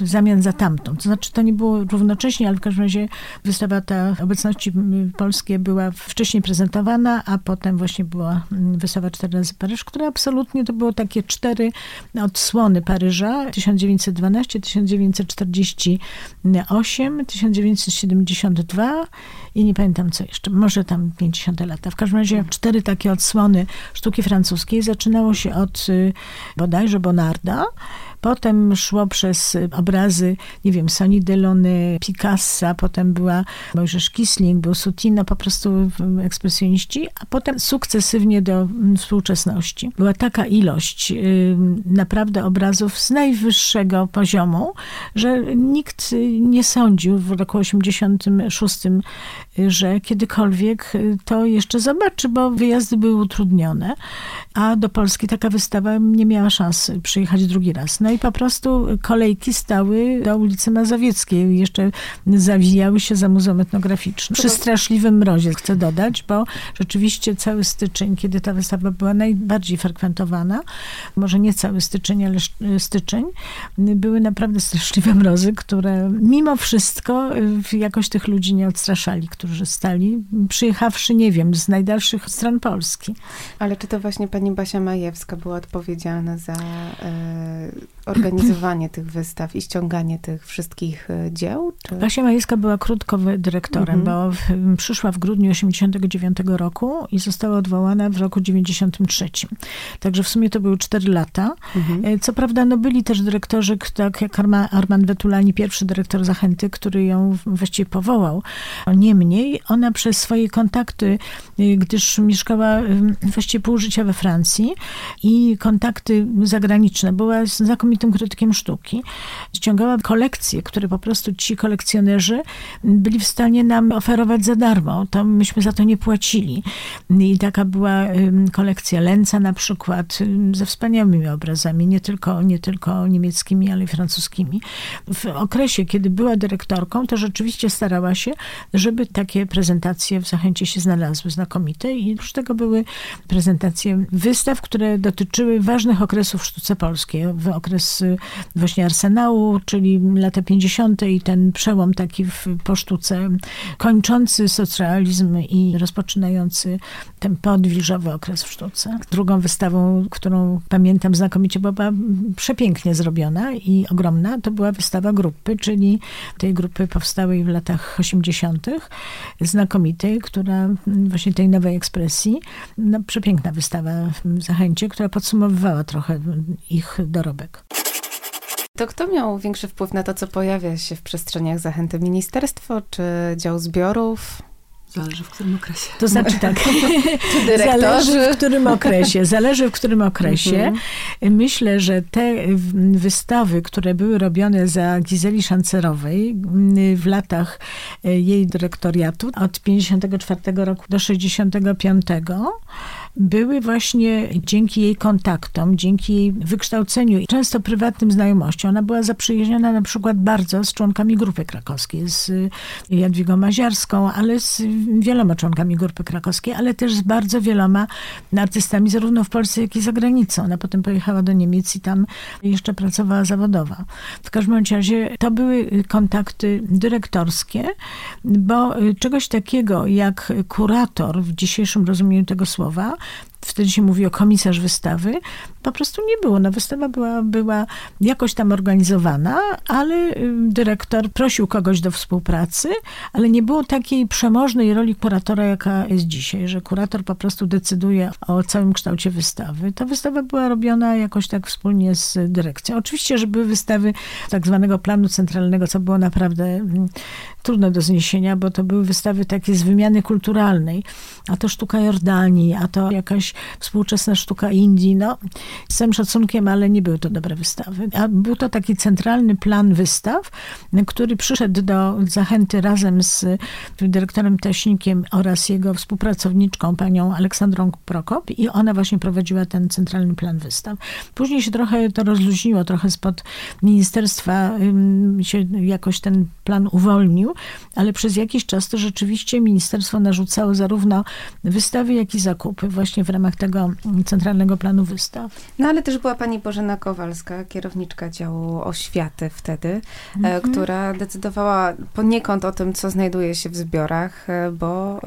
w zamian za tamtą. To znaczy, to nie było równocześnie, ale w każdym razie wystawa ta obecności polskiej była wcześniej prezentowana, a potem właśnie była wystawa Cztery razy Paryż, która absolutnie to było takie cztery odsłony Paryża 1912, 1948, 1972 i nie pamiętam co jeszcze, może tam 50 lata. W każdym razie cztery takie odsłony sztuki francuskiej. Zaczynało się od y, bodajże Bonarda, Potem szło przez obrazy, nie wiem, Soni Delony, Picassa, potem była Mojżesz Kisling, był Sutino, po prostu ekspresjoniści, a potem sukcesywnie do współczesności. Była taka ilość y, naprawdę obrazów z najwyższego poziomu, że nikt nie sądził w roku 86, że kiedykolwiek to jeszcze zobaczy, bo wyjazdy były utrudnione, a do Polski taka wystawa nie miała szans przyjechać drugi raz. No i po prostu kolejki stały do ulicy Mazowieckiej. Jeszcze zawijały się za Muzeum Etnograficznym. Przy straszliwym mrozie, chcę dodać, bo rzeczywiście cały styczeń, kiedy ta wystawa była najbardziej frekwentowana, może nie cały styczeń, ale styczeń, były naprawdę *laughs* straszliwe mrozy, które mimo wszystko y, jakoś tych ludzi nie odstraszali, którzy stali, przyjechawszy, nie wiem, z najdalszych stron Polski. Ale czy to właśnie pani Basia Majewska była odpowiedzialna za e, organizowanie tych wystaw i ściąganie tych wszystkich e, dzieł? Czy? Basia Majewska była krótko dyrektorem, mhm. bo w, przyszła w grudniu 89 roku i została odwołana w roku 93. Także w sumie to były 4 lata. Mhm. E, co prawda, no byli też dyrektorzy, tak jak Arma, Armand Wetulani, pierwszy dyrektor Zachęty, który ją właściwie powołał. Niemniej ona przez swoje kontakty, e, gdyż mieszkała właściwie pół życia we Francji i kontakty zagraniczne, była znakomitą znakomitym krytykiem sztuki. Ściągała kolekcje, które po prostu ci kolekcjonerzy byli w stanie nam oferować za darmo. To myśmy za to nie płacili. I taka była kolekcja Lenca na przykład, ze wspaniałymi obrazami, nie tylko, nie tylko niemieckimi, ale i francuskimi. W okresie, kiedy była dyrektorką, to rzeczywiście starała się, żeby takie prezentacje w Zachęcie się znalazły znakomite i oprócz tego były prezentacje wystaw, które dotyczyły ważnych okresów w sztuce polskiej. W okres okres właśnie Arsenału, czyli lata 50. i ten przełom taki w, po sztuce, kończący socrealizm i rozpoczynający ten podwilżowy okres w sztuce. Drugą wystawą, którą pamiętam znakomicie, bo była przepięknie zrobiona i ogromna, to była wystawa grupy, czyli tej grupy powstałej w latach 80., znakomitej, która właśnie tej nowej ekspresji, no, przepiękna wystawa w Zachęcie, która podsumowywała trochę ich dorobek. To kto miał większy wpływ na to, co pojawia się w przestrzeniach zachęty? Ministerstwo czy dział zbiorów? Zależy w którym okresie. To znaczy tak, *laughs* zależy w którym okresie. Zależy w którym okresie. Mhm. Myślę, że te wystawy, które były robione za Gizeli Szancerowej w latach e, jej dyrektoriatu od 54 roku do 65 były właśnie dzięki jej kontaktom, dzięki jej wykształceniu i często prywatnym znajomościom. Ona była zaprzyjaźniona na przykład bardzo z członkami Grupy Krakowskiej, z Jadwigą Maziarską, ale z wieloma członkami Grupy Krakowskiej, ale też z bardzo wieloma artystami, zarówno w Polsce, jak i za granicą. Ona potem pojechała do Niemiec i tam jeszcze pracowała zawodowa. W każdym razie to były kontakty dyrektorskie, bo czegoś takiego jak kurator w dzisiejszym rozumieniu tego słowa, wtedy się mówi o komisarz wystawy, po prostu nie było. No, wystawa była, była jakoś tam organizowana, ale dyrektor prosił kogoś do współpracy, ale nie było takiej przemożnej roli kuratora, jaka jest dzisiaj, że kurator po prostu decyduje o całym kształcie wystawy. Ta wystawa była robiona jakoś tak wspólnie z dyrekcją. Oczywiście, że były wystawy tak zwanego planu centralnego, co było naprawdę trudne do zniesienia, bo to były wystawy takie z wymiany kulturalnej, a to sztuka Jordanii, a to jakaś współczesna sztuka Indii. No, z całym szacunkiem, ale nie były to dobre wystawy. A był to taki centralny plan wystaw, który przyszedł do Zachęty razem z dyrektorem Taśnikiem oraz jego współpracowniczką, panią Aleksandrą Prokop i ona właśnie prowadziła ten centralny plan wystaw. Później się trochę to rozluźniło, trochę spod ministerstwa się jakoś ten plan uwolnił, ale przez jakiś czas to rzeczywiście ministerstwo narzucało zarówno wystawy, jak i zakupy właśnie w ramach tego centralnego planu wystaw. No ale też była pani Bożena Kowalska, kierowniczka działu oświaty wtedy, mhm. która decydowała poniekąd o tym, co znajduje się w zbiorach, e, bo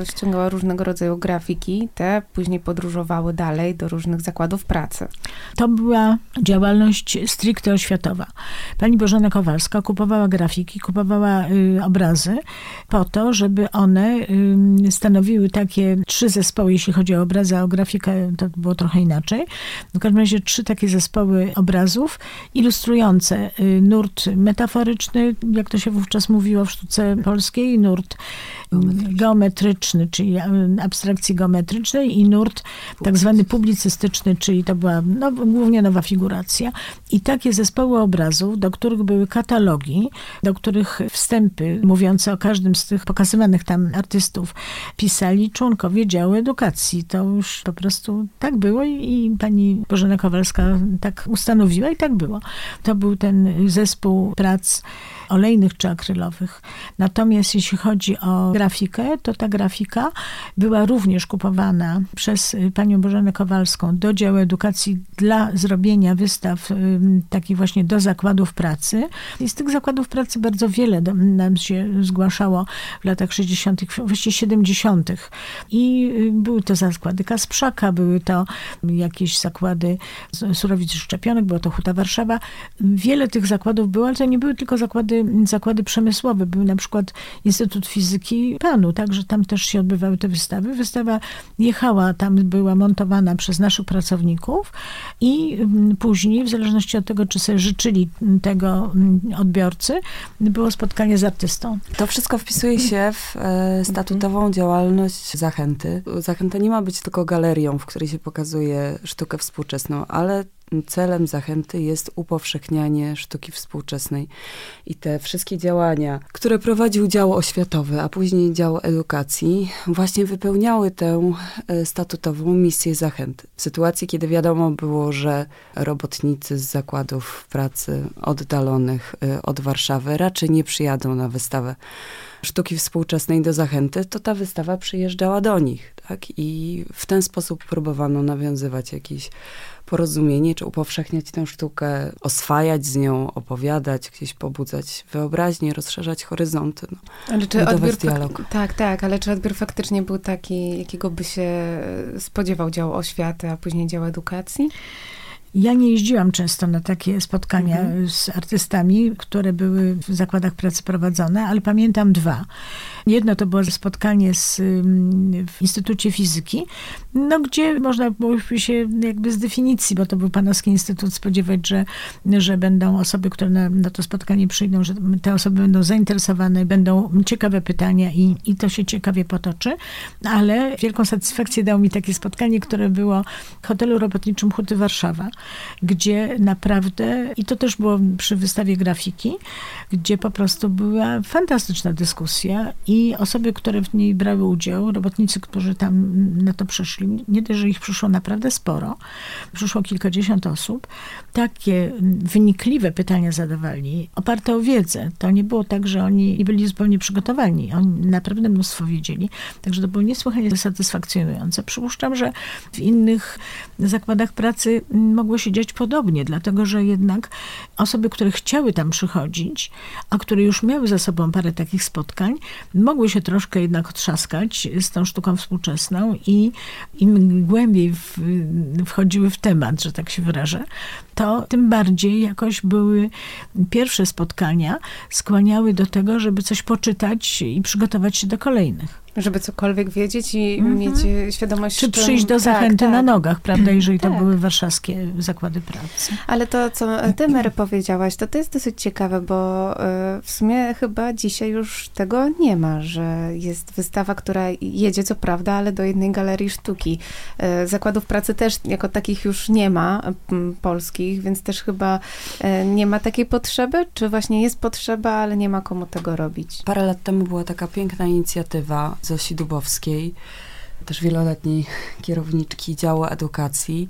e, ściągała różnego rodzaju grafiki, te później podróżowały dalej do różnych zakładów pracy. To była działalność stricte oświatowa. Pani Bożena Kowalska kupowała grafiki, kupowała y, obrazy po to, żeby one stanowiły takie trzy zespoły, jeśli chodzi o obrazy, a o grafikę to było trochę inaczej. W każdym razie trzy takie zespoły obrazów ilustrujące y, nurt metaforyczny, jak to się wówczas mówiło w sztuce polskiej, nurt geometryczny, geometryczny czyli abstrakcji geometrycznej i nurt tak zwany publicystyczny, czyli to była no, głównie nowa figuracja. I takie zespoły obrazów, do których były katalogi, do których wstępy mówiące o każdym z tych pokazywanych tam artystów pisali członkowie działu edukacji. To już po prostu tak było i pani Bożena Kowalska tak ustanowiła i tak było. To był ten zespół prac olejnych czy akrylowych. Natomiast jeśli chodzi o grafikę, to ta grafika była również kupowana przez y, panią Bożenę Kowalską do działu edukacji dla zrobienia wystaw takich właśnie do zakładów pracy. I z tych zakładów pracy bardzo wiele nam się zgłaszało w latach 60., właściwie 70. I y, były to zakłady Kasprzaka, były to jakieś zakłady surowic szczepionek, była to Huta Warszawa. Wiele tych zakładów było, ale to nie były tylko zakłady zakłady przemysłowe. Był na przykład Instytut Fizyki Panu, także tam też się odbywały te wystawy. Wystawa jechała, tam była montowana przez naszych pracowników i mm, później, w zależności od tego, czy sobie życzyli tego mm, odbiorcy, było spotkanie z artystą. To wszystko wpisuje się w e, statutową działalność Zachęty. Zachęta nie ma być tylko galerią, w której się pokazuje sztukę współczesną, ale celem zachęty jest upowszechnianie sztuki współczesnej. I te wszystkie działania, które prowadził dział oświatowy, a później dział edukacji, właśnie wypełniały tę e, statutową misję zachęty. W sytuacji, kiedy wiadomo było, że robotnicy z zakładów pracy oddalonych e, od Warszawy raczej nie przyjadą na wystawę sztuki współczesnej do zachęty, to ta wystawa przyjeżdżała do nich. Tak? I w ten sposób próbowano nawiązywać jakiś porozumienie, czy upowszechniać tę sztukę, oswajać z nią, opowiadać, gdzieś pobudzać wyobraźnię, rozszerzać horyzonty, no, ale czy odbiór dialog. Tak, tak, ale czy odbiór faktycznie był taki, jakiego by się spodziewał dział oświaty, a później dział edukacji? Ja nie jeździłam często na takie spotkania mhm. z artystami, które były w zakładach pracy prowadzone, ale pamiętam dwa. Jedno to było spotkanie z, w Instytucie Fizyki, no, gdzie można było się jakby z definicji, bo to był Panowski Instytut, spodziewać, że, że będą osoby, które na, na to spotkanie przyjdą, że te osoby będą zainteresowane, będą ciekawe pytania i, i to się ciekawie potoczy. Ale wielką satysfakcję dało mi takie spotkanie, które było w hotelu robotniczym Huty Warszawa, gdzie naprawdę, i to też było przy wystawie grafiki, gdzie po prostu była fantastyczna dyskusja i osoby, które w niej brały udział, robotnicy, którzy tam na to przyszli, nie dość, że ich przyszło naprawdę sporo, przyszło kilkadziesiąt osób, takie wynikliwe pytania zadawali, oparte o wiedzę. To nie było tak, że oni nie byli zupełnie przygotowani. Oni naprawdę mnóstwo wiedzieli. Także to było niesłychanie satysfakcjonujące. Przypuszczam, że w innych zakładach pracy mogło mogło się dziać podobnie, dlatego że jednak osoby, które chciały tam przychodzić, a które już miały za sobą parę takich spotkań, mogły się troszkę jednak otrzaskać z tą sztuką współczesną i im głębiej w, wchodziły w temat, że tak się wyrażę, to tym bardziej jakoś były pierwsze spotkania skłaniały do tego, żeby coś poczytać i przygotować się do kolejnych. Żeby cokolwiek wiedzieć i mm -hmm. mieć świadomość. Czy przyjść do tak, zachęty tak, na nogach, prawda, jeżeli tak. to były warszawskie zakłady pracy. Ale to, co ty, Mary, powiedziałaś, to to jest dosyć ciekawe, bo y, w sumie chyba dzisiaj już tego nie ma, że jest wystawa, która jedzie, co prawda, ale do jednej galerii sztuki. Y, zakładów pracy też jako takich już nie ma polskich, więc też chyba y, nie ma takiej potrzeby, czy właśnie jest potrzeba, ale nie ma komu tego robić. Parę lat temu była taka piękna inicjatywa Zosi Dubowskiej, też wieloletniej kierowniczki działu edukacji,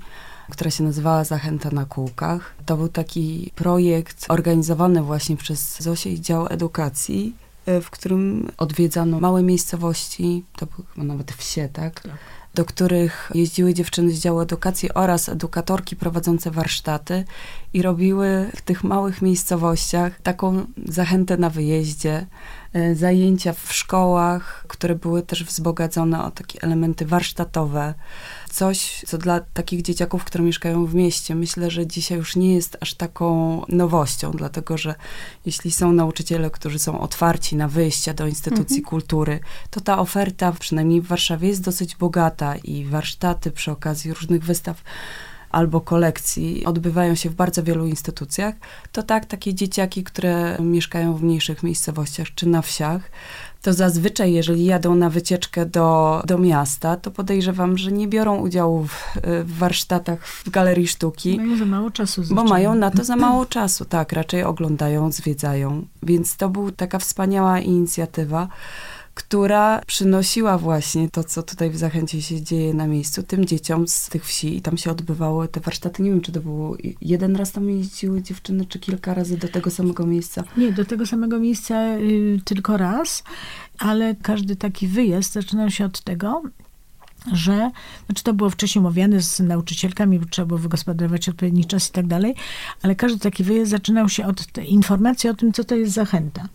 która się nazywała Zachęta na kółkach. To był taki projekt organizowany właśnie przez Zosię i dział edukacji, e, w którym odwiedzano małe miejscowości, to były chyba nawet wsie, tak? tak do których jeździły dziewczyny z działu edukacji oraz edukatorki prowadzące warsztaty i robiły w tych małych miejscowościach taką zachętę na wyjeździe, e, zajęcia w szkołach, które były też wzbogacone o takie elementy warsztatowe. Coś, co dla takich dzieciaków, które mieszkają w mieście, myślę, że dzisiaj już nie jest aż taką nowością, dlatego że jeśli są nauczyciele, którzy są otwarci na wyjścia do instytucji mhm. kultury, to ta oferta, przynajmniej w Warszawie, jest dosyć bogata i warsztaty przy okazji różnych wystaw albo kolekcji odbywają się w bardzo wielu instytucjach, to tak, takie dzieciaki, które mieszkają w mniejszych miejscowościach czy na wsiach, to zazwyczaj, jeżeli jadą na wycieczkę do, do miasta, to podejrzewam, że nie biorą udziału w, w warsztatach w galerii sztuki. Mają za mało czasu. Bo mają na to za mało *clears throat* czasu, tak, raczej oglądają, zwiedzają. Więc to była taka wspaniała inicjatywa która przynosiła właśnie to, co tutaj w Zachęcie się dzieje na miejscu, tym dzieciom z tych wsi i tam się odbywały te warsztaty. Nie wiem, czy to było jeden raz tam jeździły dziewczyny, czy kilka razy do tego samego miejsca? Nie, do tego samego miejsca y, tylko raz, ale każdy taki wyjazd zaczynał się od tego, że, znaczy to było wcześniej omawiane z nauczycielkami, trzeba było wygospodarować odpowiedni czas i tak dalej, ale każdy taki wyjazd zaczynał się od informacji o tym, co to jest zachęta.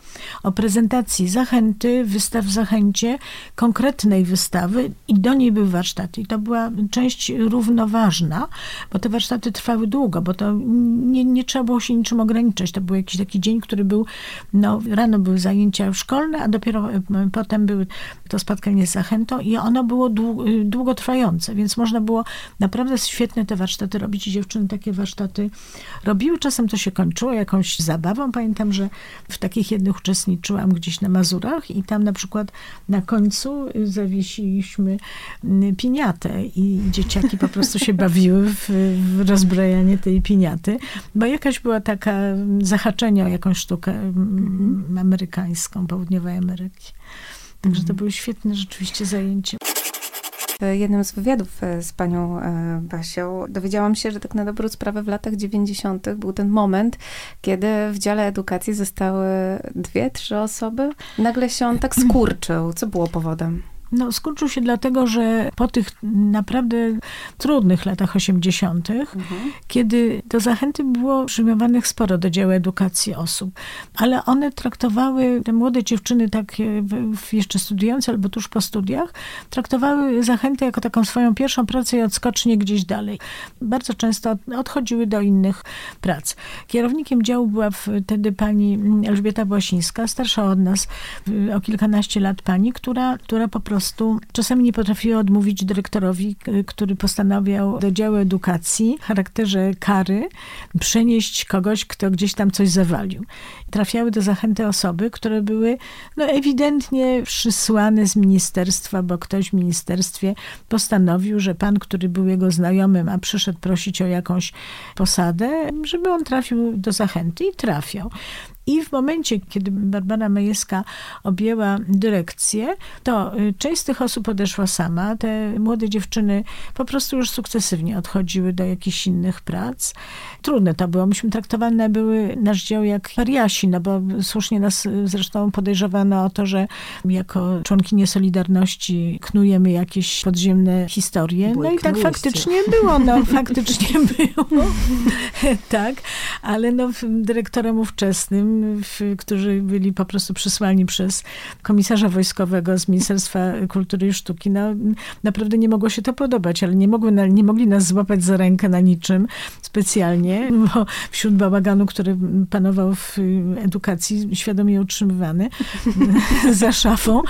O prezentacji zachęty, wystaw w zachęcie, konkretnej wystawy i do niej były warsztaty. I to była część równoważna, bo te warsztaty trwały długo, bo to nie, nie trzeba było się niczym ograniczać. To był jakiś taki dzień, który był, no rano były zajęcia szkolne, a dopiero e, potem były to spotkanie z zachętą i ono było długo długotrwające, więc można było naprawdę świetne te warsztaty robić i dziewczyny takie warsztaty robiły. Czasem to się kończyło jakąś zabawą. Pamiętam, że w takich jednych uczestniczyłam gdzieś na Mazurach i tam na przykład na końcu zawiesiliśmy mm, piniatę i dzieciaki po prostu się bawiły w, w rozbrajanie tej piniaty, bo jakaś była taka zahaczenie o jakąś sztukę mm, amerykańską, południowej Ameryki. Także to mhm. były świetne rzeczywiście zajęcia. W jednym z wywiadów e, z panią e, Basią dowiedziałam się, że tak na dobrą sprawę w latach 90. był ten moment, kiedy w dziale edukacji zostały dwie, trzy osoby. Nagle się on tak skurczył. Co było powodem? No, skurczył się dlatego, że po tych naprawdę trudnych latach 80., mhm. kiedy do zachęty było przyjmowanych sporo do dzieła edukacji osób, ale one traktowały, te młode dziewczyny, tak jeszcze studiujące albo tuż po studiach, traktowały zachętę jako taką swoją pierwszą pracę i odskocznie gdzieś dalej. Bardzo często odchodziły do innych prac. Kierownikiem działu była wtedy pani Elżbieta Błasińska, starsza od nas o kilkanaście lat pani, która, która po prostu prostu czasami nie potrafiła odmówić dyrektorowi, który postanawiał do działu edukacji w charakterze kary przenieść kogoś, kto gdzieś tam coś zawalił. Trafiały do zachęty osoby, które były no, ewidentnie przysłane z ministerstwa, bo ktoś w ministerstwie postanowił, że pan, który był jego znajomym, a przyszedł prosić o jakąś posadę, żeby on trafił do zachęty i trafiał. I w momencie, kiedy Barbara Majewska objęła dyrekcję, to y, część z tych osób odeszła sama. Te młode dziewczyny po prostu już sukcesywnie odchodziły do jakichś innych prac. Trudne to było. Myśmy traktowane były nasz dział jak pariasi, no bo słusznie nas y, zresztą podejrzewano o to, że jako członkinie Solidarności knujemy jakieś podziemne historie. no i tak faktycznie było, no *laughs* faktycznie było. *laughs* tak, ale no dyrektorem ówczesnym, którzy byli po prostu przysłani przez komisarza wojskowego z Ministerstwa Kultury i Sztuki, no naprawdę nie mogło się to podobać, ale nie, mogły, nie mogli nas złapać za rękę na niczym specjalnie, bo wśród bałaganu, który panował w edukacji, świadomie utrzymywany *laughs* za szafą,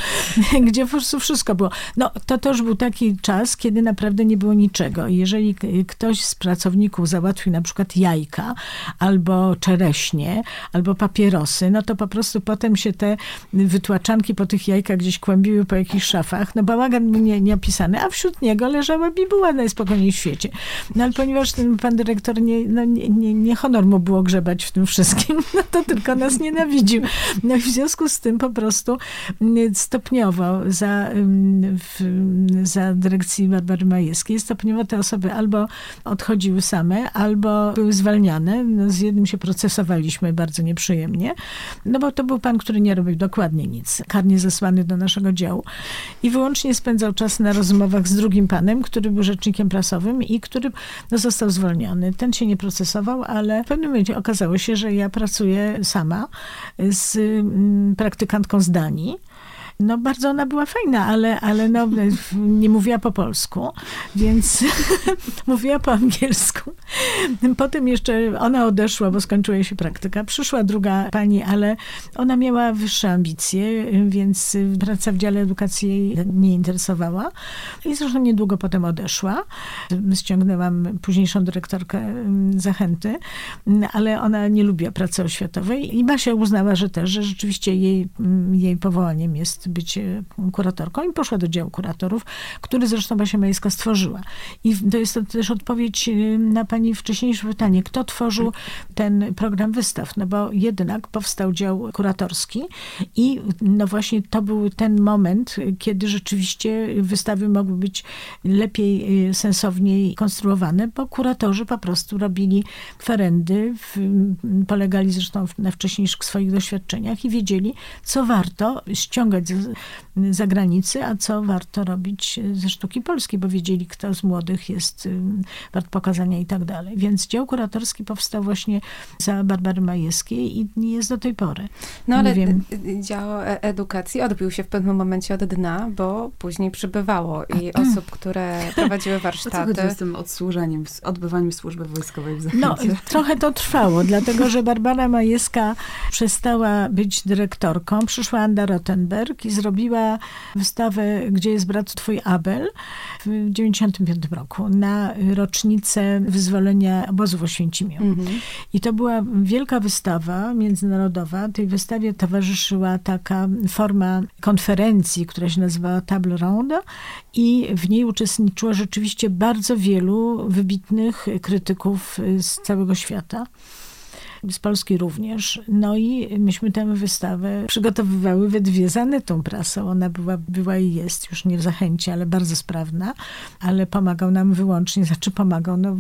gdzie po prostu wszystko było. No to też był taki czas, kiedy naprawdę nie było niczego. Jeżeli ktoś z pracowników załatwił na przykład jajka, albo czereśnie, albo papierosy, no to po prostu potem się te wytłaczanki po tych jajkach gdzieś kłębiły po jakichś szafach. No bałagan był nie, nieopisany, a wśród niego leżała bibuła najspokojniej w świecie. No ale ponieważ ten pan dyrektor nie, no, nie, nie, nie honor mu było grzebać w tym wszystkim, *laughs* no to tylko nas nienawidził. No i w związku z tym po prostu stopniowo za, w, za dyrekcji Barbary Majewskiej, stopniowo te osoby albo odchodziły same, albo były zwalniane. No, z jednym się procesowaliśmy bardzo nieprzyjemnie, no bo to był pan, który nie robił dokładnie nic. Karnie zesłany do naszego działu. I wyłącznie spędzał czas na rozmowach z drugim panem, który był rzecznikiem prasowym i który no, został zwolniony. Ten się nie procesował, ale w pewnym momencie okazało się, że ja pracuję sama z mm, praktykantką z Danii no bardzo ona była fajna, ale, ale no, *laughs* nie mówiła po polsku, więc *laughs* mówiła po angielsku. Potem jeszcze ona odeszła, bo skończyła się praktyka. Przyszła druga pani, ale ona miała wyższe ambicje, więc praca w dziale edukacji jej nie interesowała. I zresztą niedługo potem odeszła. Ściągnęłam późniejszą dyrektorkę mm, Zachęty, ale ona nie lubiła pracy oświatowej i Basia uznała, że też, że rzeczywiście jej, mm, jej powołaniem jest być e, kuratorką i poszła do działu kuratorów, który zresztą Basia Majewska stworzyła. I to jest też odpowiedź e, na pani wcześniejsze pytanie, kto tworzył ten program wystaw, no bo jednak powstał dział kuratorski i no właśnie to był ten moment, kiedy rzeczywiście wystawy mogły być lepiej, e, sensowniej konstruowane, bo kuratorzy po prostu robili kwerendy, polegali zresztą na wcześniejszych swoich doświadczeniach i wiedzieli, co warto ściągać zagranicy, a co warto robić ze sztuki polskiej, bo wiedzieli, kto z młodych jest y, wart pokazania i tak dalej. Więc dział kuratorski powstał właśnie za Barbary Majewskiej i jest do tej pory. No ale wiem. dział e, edukacji odbił się w pewnym momencie od dna, bo później przybywało i osób, które *laughs* prowadziły warsztaty. Co z tym odsłużeniem, z odbywaniem służby wojskowej w Zachęcie? No, trochę to trwało, dlatego, że *laughs* Barbara Majewska przestała być dyrektorką. Przyszła Anda Rottenberg i zrobiła wystawę, gdzie jest brat twój Abel w 95 roku na rocznicę wyzwolenia obozu w Oświęcimiu. Mhm. I to była wielka wystawa międzynarodowa. Tej wystawie towarzyszyła taka forma konferencji, która się nazywała Table Ronde i w niej uczestniczyło rzeczywiście bardzo wielu wybitnych krytyków z całego świata z Polski również. No i myśmy tę wystawę przygotowywały we dwie z Anetą Prasą. Ona była, była i jest już nie w zachęcie, ale bardzo sprawna, ale pomagał nam wyłącznie, znaczy pomagał no,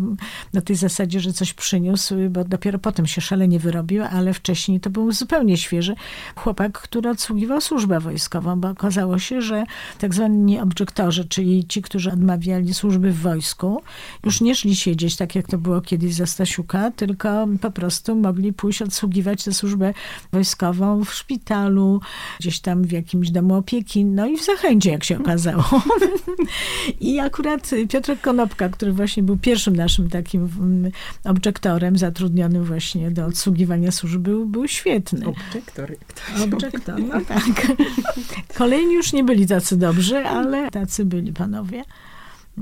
na tej zasadzie, że coś przyniósł, bo dopiero potem się szalenie wyrobił, ale wcześniej to był zupełnie świeży chłopak, który odsługiwał służbę wojskową, bo okazało się, że tak zwani objekttorzy, czyli ci, którzy odmawiali służby w wojsku, już nie szli siedzieć, tak jak to było kiedyś za Stasiuka, tylko po prostu mogli pójść odsługiwać tę służbę wojskową w szpitalu, gdzieś tam w jakimś domu opieki, no i w Zachęcie, jak się okazało. *laughs* I akurat Piotrek Konopka, który właśnie był pierwszym naszym takim mm, obiektorem zatrudnionym właśnie do odsługiwania służby, był, był świetny. Objektor. Objektor, no tak. Kolejni już nie byli tacy dobrzy, ale tacy byli panowie.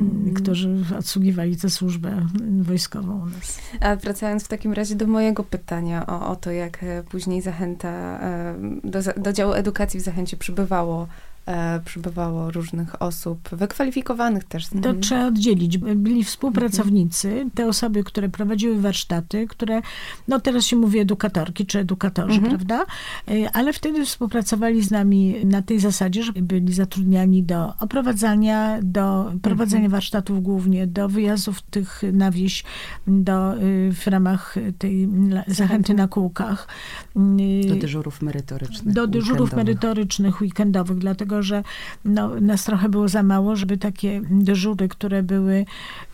Mm, którzy odsługiwali tę służbę wojskową u nas. A wracając w takim razie do mojego pytania o, o to, jak e, później zachęta, e, do, do działu edukacji w Zachęcie przybywało e, przybywało różnych osób, wykwalifikowanych też. To trzeba oddzielić. Byli współpracownicy, te osoby, które prowadziły warsztaty, które, no teraz się mówi edukatorki czy edukatorzy, Mhm. prawda? Y, Ale wtedy współpracowali z nami na tej zasadzie, że byli zatrudniani do oprowadzania, do prowadzenia Mhm. warsztatów głównie, do wyjazdów tych na wieś, do, y, w ramach tej zachęty na kółkach. Y, Do dyżurów merytorycznych. do dyżurów weekendowych. merytorycznych, weekendowych, dlatego że no, nas trochę było za mało, żeby takie dyżury, które były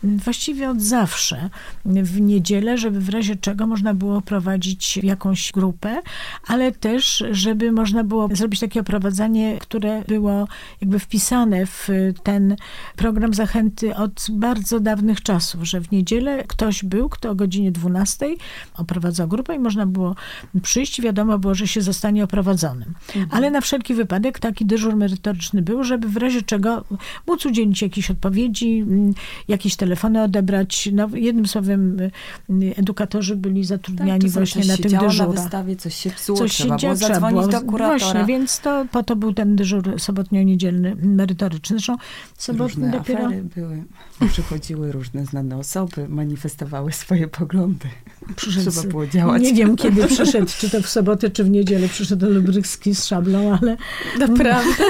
właściwie od zawsze w niedzielę, żeby w razie czego można było prowadzić jakąś grupę, ale też, żeby można było zrobić takie oprowadzanie, które było jakby wpisane w ten program zachęty od bardzo dawnych czasów, że w niedzielę ktoś był, kto o godzinie 12 oprowadzał grupę i można było przyjść, wiadomo było, że się zostanie oprowadzonym. Ale na wszelki wypadek taki dyżur merytoryczny był, żeby w razie czego móc udzielić jakiejś odpowiedzi, mm, jakieś telefony odebrać. No, jednym słowem, y, edukatorzy byli zatrudniani Tak, czasem właśnie na tych działo na dyżurach. wystawie, coś się psuło, Coś trzeba się dzieje, było zadzwonić do kuratora. Właśnie, więc to po to był ten dyżur sobotnio-niedzielny, merytoryczny. Zresztą sobotni Różne dopiero... afery były. Przychodziły różne znane osoby, manifestowały swoje poglądy. Przyszedł Trzeba było działać. Nie wiem, kiedy przyszedł, czy to w sobotę, czy w niedzielę przyszedł Lubrycki z szablą, ale Naprawdę?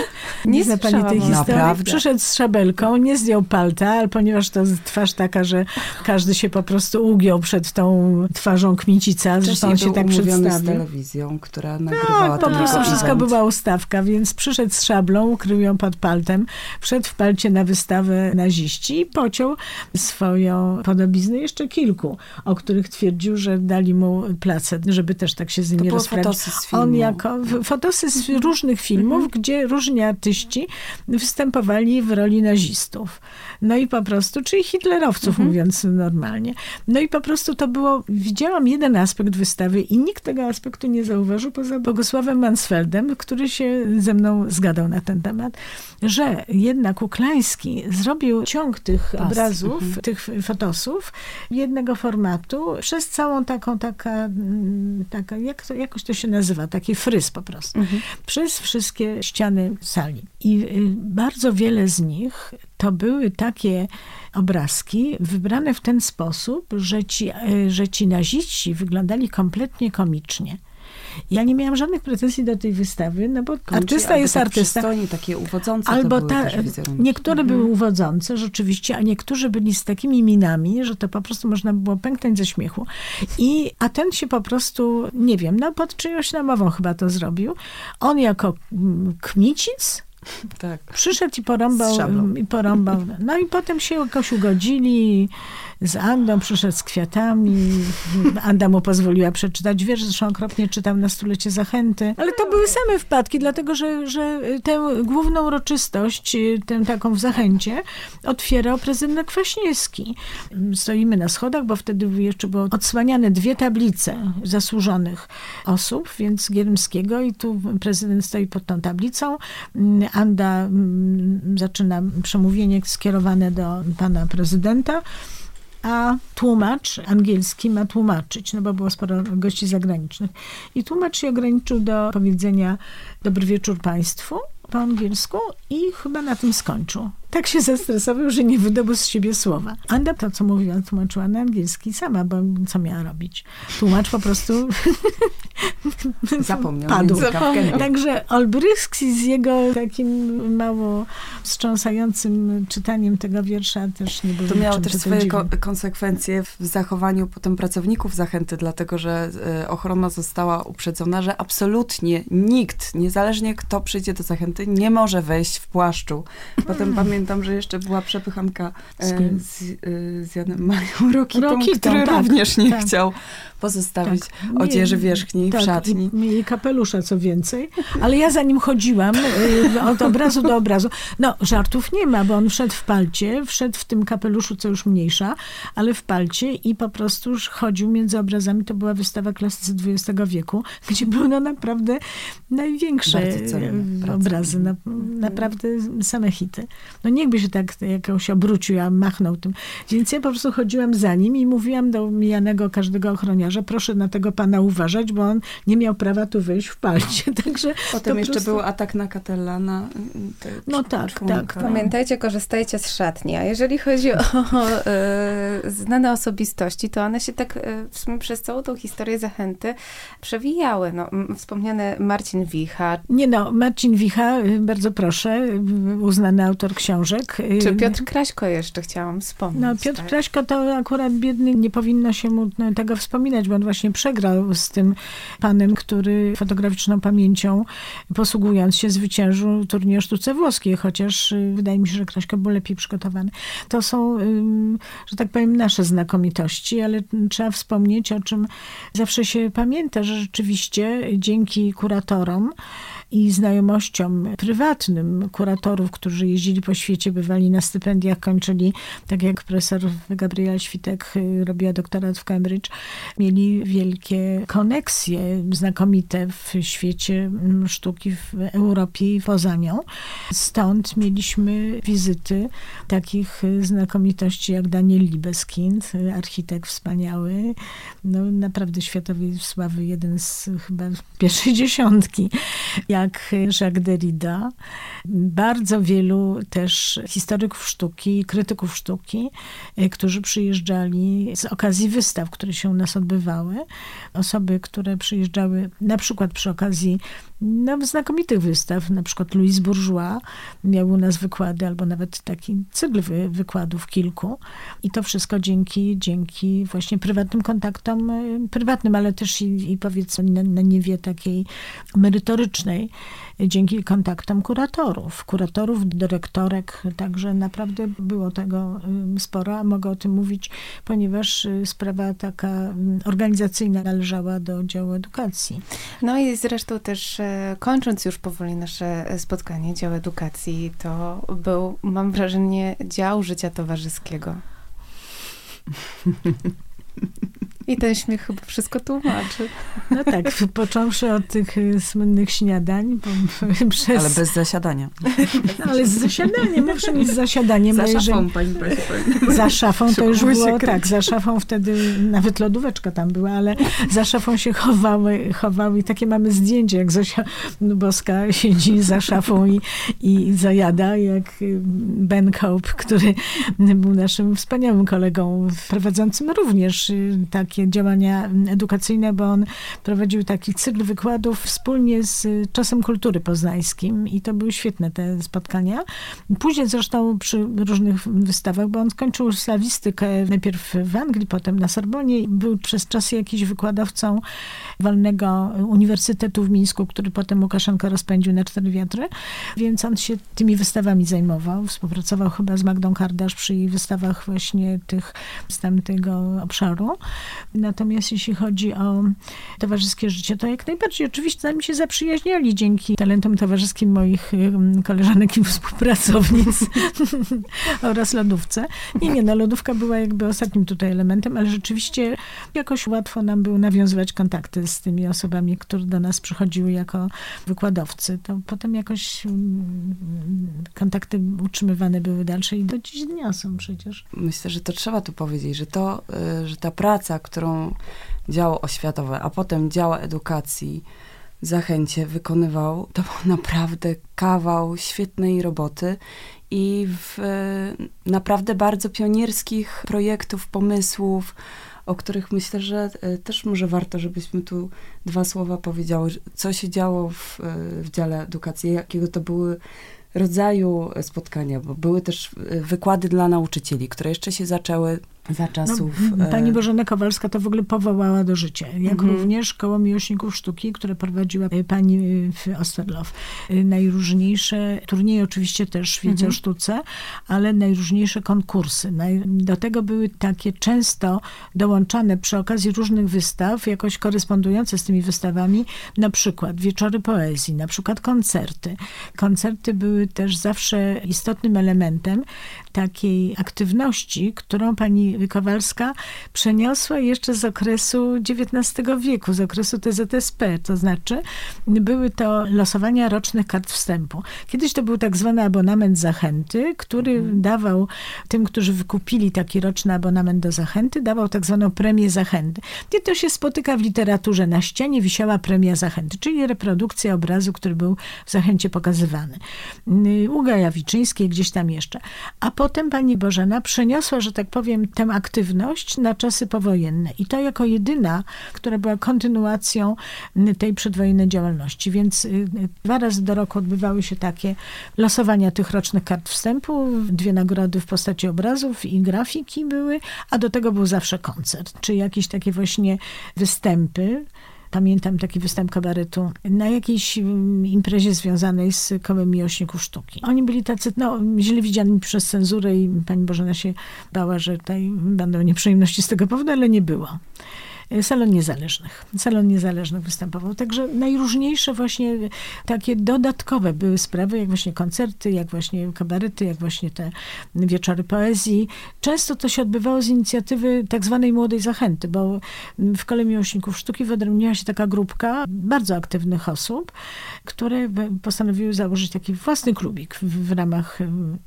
Nie zna pani tej historii. Naprawdę. Przyszedł z szabelką, nie zdjął palta, ale ponieważ to twarz taka, że każdy się po prostu ugiął przed tą twarzą kmicica, zresztą on się tak umówiony z przedstawił. telewizją, która nagrywała Tak, po prostu wszystko była ustawka, więc przyszedł z szablą, ukrył ją pod paltem, wszedł w palcie na wystawę naziści i pociął swoją podobiznę jeszcze kilku, o których twierdził, że dali mu placet, żeby też tak się z nimi rozprawić. fotosy z filmu. On jako fotosy z różnych filmów, gdzie różni artyści występowali w roli nazistów. No i po prostu, czyli hitlerowców, mówiąc normalnie. No i po prostu to było, widziałam jeden aspekt wystawy i nikt tego aspektu nie zauważył poza Bogusławem Mansfeldem, który się ze mną zgadał na ten temat, że jednak Uklański zrobił ciąg tych Pas. obrazów, tych fotosów jednego formatu przez całą taką, taka, mm, taka jak to, jakoś to się nazywa, taki fryz po prostu. Przez wszystkie ściany sali. I y, bardzo wiele z nich to były takie obrazki wybrane w ten sposób, że ci, y, że ci naziści wyglądali kompletnie komicznie. Ja nie miałam żadnych pretensji do tej wystawy, no bo Kończy, artysta jest tak artysta. przystojni, takie uwodzące Albo ta, niektóre były uwodzące rzeczywiście, a niektórzy byli z takimi minami, że to po prostu można było pęknąć ze śmiechu. I, a ten się po prostu, nie wiem, no pod czyjąś namową chyba to zrobił. On jako mm, kmicic Tak. przyszedł i porąbał, i porąbał. No i potem się jakoś ugodzili z Andą, przyszedł z kwiatami. Anda mu pozwoliła przeczytać wiersz, zresztą okropnie czytał na stulecie zachęty. Ale to były same wpadki, dlatego że, że tę główną uroczystość, tę taką w zachęcie, otwierał prezydent Kwaśniewski. Stoimy na schodach, bo wtedy jeszcze było odsłaniane dwie tablice zasłużonych osób, więc Gierymskiego i tu prezydent stoi pod tą tablicą. Anda mm, zaczyna przemówienie skierowane do pana prezydenta, a tłumacz angielski ma tłumaczyć, no bo było sporo gości zagranicznych. I tłumacz się ograniczył do powiedzenia dobry wieczór państwu po angielsku i chyba na tym skończył. Tak się zestresował, że nie wydobył z siebie słowa. Anda to, co mówiła, tłumaczyła na angielski sama, bo co miała robić? Tłumacz po prostu *laughs* Zapomniał padł. gębie. Także Olbrychski z jego takim mało wstrząsającym czytaniem tego wiersza też nie był To miało też swoje ko- konsekwencje w zachowaniu potem pracowników zachęty, dlatego że e, ochrona została uprzedzona, że absolutnie nikt, niezależnie kto przyjdzie do zachęty, nie może wejść w płaszczu. Potem *clears throat* pamiętam, że jeszcze była przepychanka Z e, kim? z, e, z Janem Marią Rokitą, Rokitą, który tak, również nie tak. chciał pozostawić Tak. odzieży Nie, wierzchniej w szatni. I, I kapelusza, co więcej. Ale ja za nim chodziłam y, od obrazu do obrazu. No, żartów nie ma, bo on wszedł w palcie, wszedł w tym kapeluszu, co już mniejsza, ale w palcie i po prostu już chodził między obrazami. To była wystawa klasycy XX wieku, *laughs* gdzie były no naprawdę największe y, obrazy. Na, naprawdę same hity. No niechby się tak jakoś obrócił, a machnął tym. Więc ja po prostu chodziłam za nim i mówiłam do mijanego każdego ochroniarza, proszę na tego pana uważać, bo on nie miał prawa tu wyjść w palcie. *laughs* Także Potem jeszcze prostu... był atak na Catellana. No tak, tak. Pamiętajcie, korzystajcie z szatni. A jeżeli chodzi o, o e, znane osobistości, to one się tak e, w sumie przez całą tą historię zachęty przewijały. No, wspomniany Marcin Wicha. Nie no, Marcin Wicha, y, bardzo proszę, y, uznany autor książek. Y, Czy Piotr Kraśko jeszcze chciałam wspomnieć? No, Piotr tak? Kraśko to akurat biedny, nie powinno się mu tego wspominać, bo on właśnie przegrał z tym panem, który fotograficzną pamięcią, posługując się, zwyciężył turniej sztuce włoskiej, chociaż wydaje mi się, że Kraśko był lepiej przygotowany. To są, że tak powiem, nasze znakomitości, ale trzeba wspomnieć, o czym zawsze się pamięta, że rzeczywiście dzięki kuratorom i znajomościom prywatnym kuratorów, którzy jeździli po świecie, bywali na stypendiach, kończyli, tak jak profesor Gabriela Świtek y, robiła doktorat w Cambridge, mieli wielkie koneksje znakomite w świecie sztuki w Europie i poza nią. Stąd mieliśmy wizyty takich znakomitości jak Daniel Libeskind, architekt wspaniały, no naprawdę światowej sławy, jeden z chyba pierwszej *laughs* dziesiątki. Ja jak Jacques Derrida, bardzo wielu też historyków sztuki, krytyków sztuki, e, którzy przyjeżdżali z okazji wystaw, które się u nas odbywały. Osoby, które przyjeżdżały na przykład przy okazji no, znakomitych wystaw, na przykład Louis Bourgeois miał u nas wykłady, albo nawet taki cykl wy, wykładów kilku. I to wszystko dzięki, dzięki właśnie prywatnym kontaktom, e, prywatnym, ale też i, i powiedzmy na, na niewie takiej merytorycznej, dzięki kontaktom kuratorów, kuratorów, dyrektorek, także naprawdę było tego sporo, a mogę o tym mówić, ponieważ y, sprawa taka organizacyjna należała do działu edukacji. No i zresztą też e, kończąc już powoli nasze spotkanie, dział edukacji, to był, mam wrażenie, dział życia towarzyskiego. *laughs* I ten śmiech chyba wszystko tłumaczy. No tak, począwszy od tych y, słynnych śniadań. *laughs* Przez... Ale bez zasiadania. Ale z zasiadaniem, owszem, jest zasiadaniem. Za szafą, pani Za szafą to już było, tak, za szafą wtedy nawet lodóweczka tam była, ale za szafą się chowały, chowały i takie mamy zdjęcie, jak Zosia Boska siedzi za szafą i, i zajada, jak y, Ben Cope, który był naszym wspaniałym kolegą, prowadzącym również y, tak takie działania edukacyjne, bo on prowadził taki cykl wykładów wspólnie z Czasem Kultury Poznańskim i to były świetne te spotkania. Później zresztą przy różnych wystawach, bo on skończył slawistykę najpierw w Anglii, potem na Sorbonie. Był przez czas jakiś wykładowcą Wolnego Uniwersytetu w Mińsku, który potem Łukaszenko rozpędził na cztery wiatry, więc on się tymi wystawami zajmował. Współpracował chyba z Magdą Kardasz przy wystawach właśnie tych z tamtego obszaru. Natomiast jeśli chodzi o towarzyskie życie, to jak najbardziej. Oczywiście z się zaprzyjaźniali dzięki talentom towarzyskim moich koleżanek i współpracownic *laughs* oraz lodówce. Nie, nie, no lodówka była jakby ostatnim tutaj elementem, ale rzeczywiście jakoś łatwo nam było nawiązywać kontakty z tymi osobami, które do nas przychodziły jako wykładowcy. To potem jakoś kontakty utrzymywane były dalsze i do dziś dnia są przecież. Myślę, że to trzeba tu powiedzieć, że to, y, że ta praca, którą działo oświatowe, a potem działa edukacji, Zachęcie wykonywał, to był naprawdę kawał świetnej roboty i w naprawdę bardzo pionierskich projektów, pomysłów, o których myślę, że e, też może warto, żebyśmy tu dwa słowa powiedziały, co się działo w, e, w dziale edukacji, jakiego to były rodzaju spotkania, bo były też e, wykłady dla nauczycieli, które jeszcze się zaczęły za czasów... No, pani Bożena Kowalska to w ogóle powołała do życia. Jak mhm. również Koło Miłośników Sztuki, które prowadziła e, pani e, Osterlof. Najróżniejsze turnieje oczywiście też wiedzy mhm. o sztuce, ale najróżniejsze konkursy. Do tego były takie często dołączane przy okazji różnych wystaw, jakoś korespondujące z tymi wystawami, na przykład wieczory poezji, na przykład koncerty. Koncerty były też zawsze istotnym elementem takiej aktywności, którą pani Kowalska przeniosła jeszcze z okresu XIX wieku, z okresu TZSP, to znaczy były to losowania rocznych kart wstępu. Kiedyś to był tak zwany abonament zachęty, który mhm. dawał tym, którzy wykupili taki roczny abonament do zachęty, dawał tak zwaną premię zachęty. I to się spotyka w literaturze. Na ścianie wisiała premia zachęty, czyli reprodukcja obrazu, który był w zachęcie pokazywany. U Gajawiczyńskiej, gdzieś tam jeszcze. A potem pani Bożena przeniosła, że tak powiem, tę aktywność na czasy powojenne. I to jako jedyna, która była kontynuacją tej przedwojennej działalności. Więc y, dwa razy do roku odbywały się takie losowania tych rocznych kart wstępu. Dwie nagrody w postaci obrazów i grafiki były, a do tego był zawsze koncert, czy jakieś takie właśnie występy pamiętam taki występ kabaretu na jakiejś mm, imprezie związanej z kołem miłośników sztuki. Oni byli tacy, no, źle widziani przez cenzurę i pani Bożena się bała, że tutaj będą nieprzyjemności z tego powodu, ale nie było. E, salon Niezależnych. Salon Niezależnych występował. Także najróżniejsze właśnie takie dodatkowe były sprawy, jak właśnie koncerty, jak właśnie kabarety, jak właśnie te wieczory poezji. Często to się odbywało z inicjatywy tak zwanej Młodej Zachęty, bo w Kole Miłośników Sztuki wyodrębniła się taka grupka bardzo aktywnych osób, które postanowiły założyć taki własny klubik w, w ramach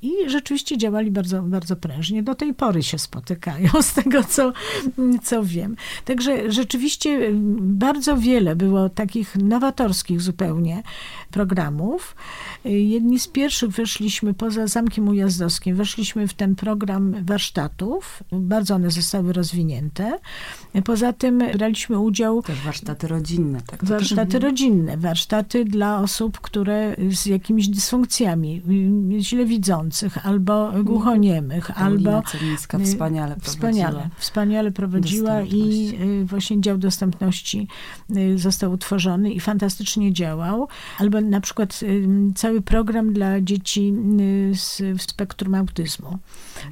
i rzeczywiście działali bardzo, bardzo prężnie. Do tej pory się spotykają, *laughs* z tego co, co wiem. Także rzeczywiście y, bardzo wiele było takich nowatorskich zupełnie programów. Y, jedni z pierwszych weszliśmy poza Zamkiem Ujazdowskim, weszliśmy w ten program warsztatów. Bardzo one zostały rozwinięte. Poza tym braliśmy udział... Też warsztaty rodzinne. Tak? Warsztaty rodzinne, warsztaty dla osób, które z jakimiś dysfunkcjami, źle widzących, albo głuchoniemych, Paulina albo... Celińska wspaniale prowadziła. Wspaniale, wspaniale prowadziła i właśnie dział dostępności y, został utworzony i fantastycznie działał. Albo na przykład y, cały program dla dzieci y, z spektrum autyzmu.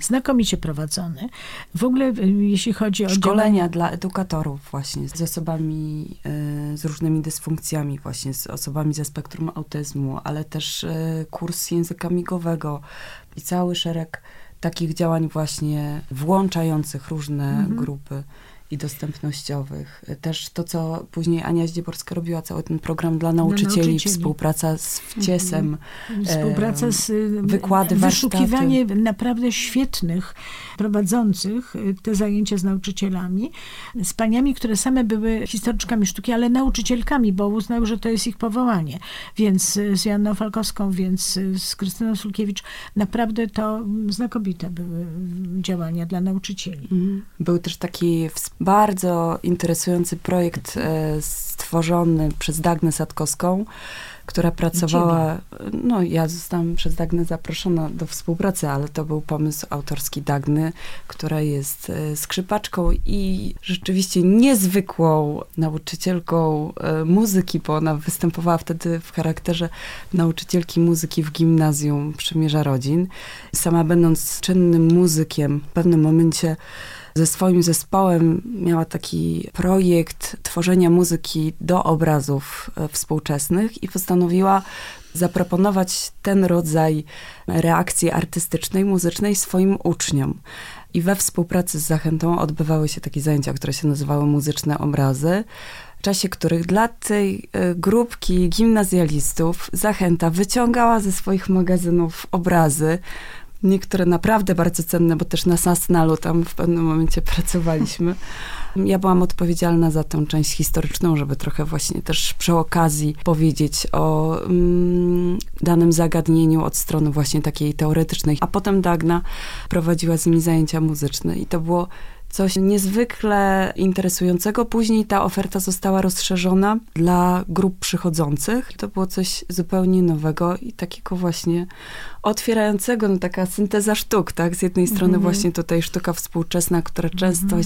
Znakomicie prowadzony. W ogóle jeśli chodzi o szkolenia działania... dla edukatorów właśnie z osobami z różnymi dysfunkcjami właśnie, z osobami ze spektrum autyzmu, ale też kurs języka migowego i cały szereg takich działań właśnie włączających różne mhm. grupy i dostępnościowych. Też to, co później Ania Zdzieborska robiła, cały ten program dla nauczycieli, dla nauczycieli. współpraca z wciesem, mhm. współpraca z wykłady, wyszukiwanie warsztaty. naprawdę świetnych prowadzących y, te zajęcia z nauczycielami, z paniami, które same były historyczkami sztuki, ale nauczycielkami, bo uznały, że to jest ich powołanie. Więc y, z Janną Falkowską, więc y, z Krystyną Sulkiewicz, naprawdę to znakomite były działania dla nauczycieli. Mhm. Był też taki bardzo interesujący projekt e, stworzony przez Dagnę Sadkowską, która pracowała, no ja zostałam przez Dagnę zaproszona do współpracy, ale to był pomysł autorski Dagny, która jest e, skrzypaczką i rzeczywiście niezwykłą nauczycielką e, muzyki, bo ona występowała wtedy w charakterze nauczycielki muzyki w gimnazjum Przymierza Rodzin. Sama będąc czynnym muzykiem, w pewnym momencie ze swoim zespołem miała taki projekt tworzenia muzyki do obrazów e, współczesnych i postanowiła zaproponować ten rodzaj reakcji artystycznej, muzycznej swoim uczniom. I we współpracy z Zachętą odbywały się takie zajęcia, które się nazywały Muzyczne Obrazy w czasie których dla tej e, grupki gimnazjalistów Zachęta wyciągała ze swoich magazynów obrazy, niektóre naprawdę bardzo cenne, bo też na Sasnalu tam w pewnym momencie *laughs* pracowaliśmy. Ja byłam odpowiedzialna za tę część historyczną, żeby trochę właśnie też przy okazji powiedzieć o mm, danym zagadnieniu od strony właśnie takiej teoretycznej. A potem Dagna prowadziła z nimi zajęcia muzyczne i to było coś niezwykle interesującego. Później ta oferta została rozszerzona dla grup przychodzących. To było coś zupełnie nowego i takiego właśnie otwierającego, no taka synteza sztuk, tak? Z jednej strony mm-hmm. właśnie tutaj sztuka współczesna, która mm-hmm. często y,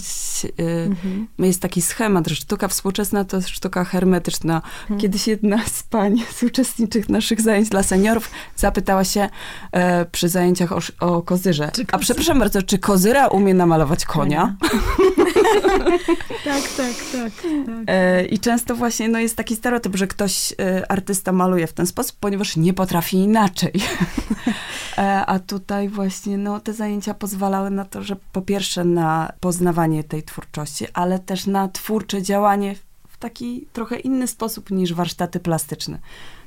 mm-hmm. jest taki schemat, że sztuka współczesna to sztuka hermetyczna. Mhm. Kiedyś jedna z pań *laughs* z uczestniczych naszych zajęć dla seniorów zapytała się e, przy zajęciach o, o kozyrze. A przepraszam bardzo, czy kozyra umie namalować konia? *laughs* tak, tak, tak. tak. E, I często właśnie no, jest taki stereotyp, że ktoś, e, artysta maluje w ten sposób, ponieważ nie potrafi inaczej. *laughs* E, a tutaj właśnie no, te zajęcia pozwalały na to, że po pierwsze na poznawanie tej twórczości, ale też na twórcze działanie w taki trochę inny sposób niż warsztaty plastyczne.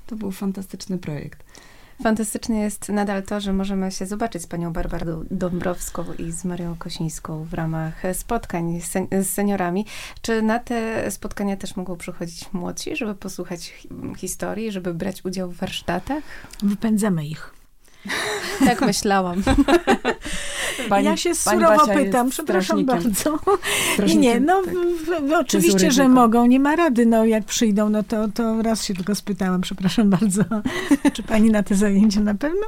To był fantastyczny projekt. Fantastyczne jest nadal to, że możemy się zobaczyć z panią Barbarą Dąbrowską i z Marią Kosińską w ramach spotkań z seniorami. Czy na te spotkania też mogą przychodzić młodsi, żeby posłuchać historii, żeby brać udział w warsztatach? Wypędzamy ich. *laughs* Tak myślałam. *laughs* Pani, ja się surowo pytam, przepraszam bardzo. I nie, no tak. w, w, oczywiście, że mogą, nie ma rady. No jak przyjdą, no to, to raz się tylko spytałam, przepraszam bardzo, *laughs* czy pani na te zajęcia na pewno?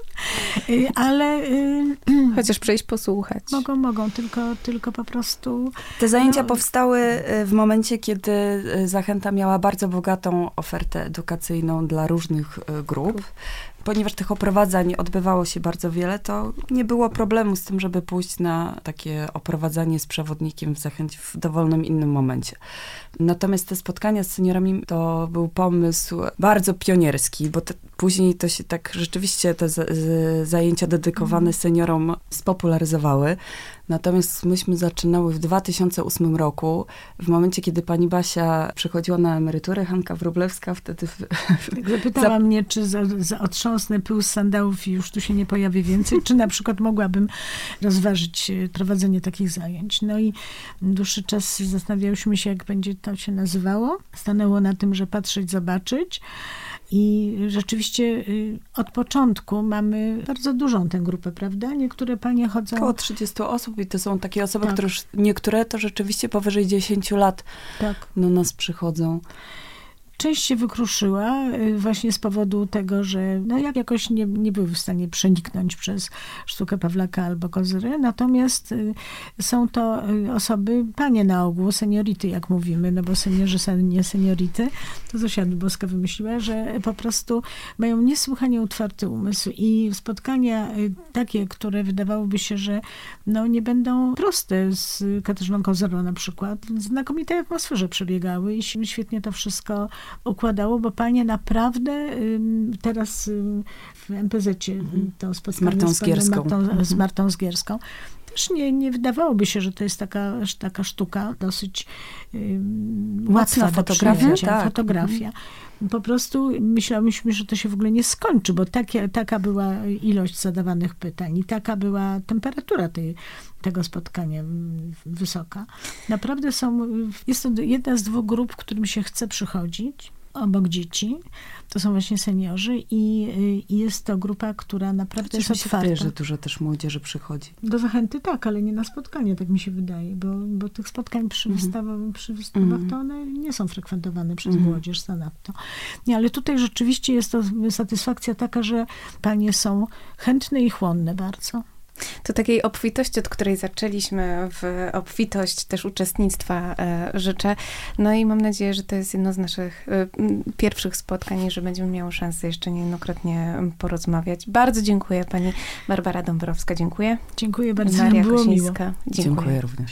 Y, ale... Y, *clears throat* Chociaż przyjść posłuchać. Mogą, mogą, tylko, tylko po prostu... Te zajęcia no, powstały y, w momencie, kiedy Zachęta miała bardzo bogatą ofertę edukacyjną dla różnych grup ponieważ tych oprowadzań odbywało się bardzo wiele, to nie było problemu z tym, żeby pójść na takie oprowadzanie z przewodnikiem w zachęć w dowolnym innym momencie. Natomiast te spotkania z seniorami to był pomysł bardzo pionierski, bo te, później to się tak rzeczywiście te z, z, zajęcia dedykowane mhm. seniorom spopularyzowały. Natomiast myśmy zaczynały w 2008 roku, w momencie, kiedy pani Basia przechodziła na emeryturę, Hanka Wróblewska wtedy... W, tak zapytała za... mnie, czy za, za otrząsnę pył z sandałów i już tu się nie pojawi więcej, czy na przykład mogłabym rozważyć e, prowadzenie takich zajęć. No i dłuższy czas zastanawiałyśmy się, jak będzie to się nazywało. Stanęło na tym, że patrzeć, zobaczyć. I rzeczywiście y, od początku mamy bardzo dużą tę grupę, prawda? Niektóre panie chodzą... Około 30 osób i to są takie osoby, tak. które już, niektóre to rzeczywiście powyżej 10 lat tak. do nas przychodzą część się wykruszyła y, właśnie z powodu tego, że no jak jakoś nie, nie były w stanie przeniknąć przez sztukę Pawlaka albo Kozyry. Natomiast y, są to y, osoby, panie na ogół, seniority, jak mówimy, no bo seniorzy są nie seniority. To Zosia Boska wymyśliła, że po prostu mają niesłychanie utwarty umysł i spotkania takie, które wydawałoby się, że no nie będą proste z Katarzyną Kozyrą na przykład, znakomitej atmosferze przebiegały i świetnie to wszystko układało, bo panie naprawdę teraz w MPZ mhm. to spotkanie z Martą Zgierską. Martą, mhm. z Martą Zgierską też nie, nie wydawałoby się, że to jest taka, taka sztuka dosyć um, łatwa fotografia. Tak. Fotografia. Po prostu myślałyśmy, że to się w ogóle nie skończy, bo takie, taka była ilość zadawanych pytań i taka była temperatura tej, tego spotkania wysoka. Naprawdę są, jest to jedna z dwóch grup, którym się chce przychodzić obok dzieci. To są właśnie seniorzy i, i jest to grupa, która naprawdę Przecież jest otwarta. Się że dużo też młodzieży przychodzi. Do zachęty tak, ale nie na spotkanie, tak mi się wydaje, bo, bo tych spotkań przy, mm wystawach, przy wystawach mm to one nie są frekwentowane przez mm młodzież zanadto. Nie, ale tutaj rzeczywiście jest to satysfakcja taka, że panie są chętne i chłonne bardzo. To takiej obfitości, od której zaczęliśmy, w obfitość też uczestnictwa e, życzę. No i mam nadzieję, że to jest jedno z naszych e, pierwszych spotkań i że będziemy miały szansę jeszcze niejednokrotnie porozmawiać. Bardzo dziękuję pani Barbara Dąbrowska. Dziękuję. Dziękuję bardzo. Maria Kosińska. Dziękuję. dziękuję również.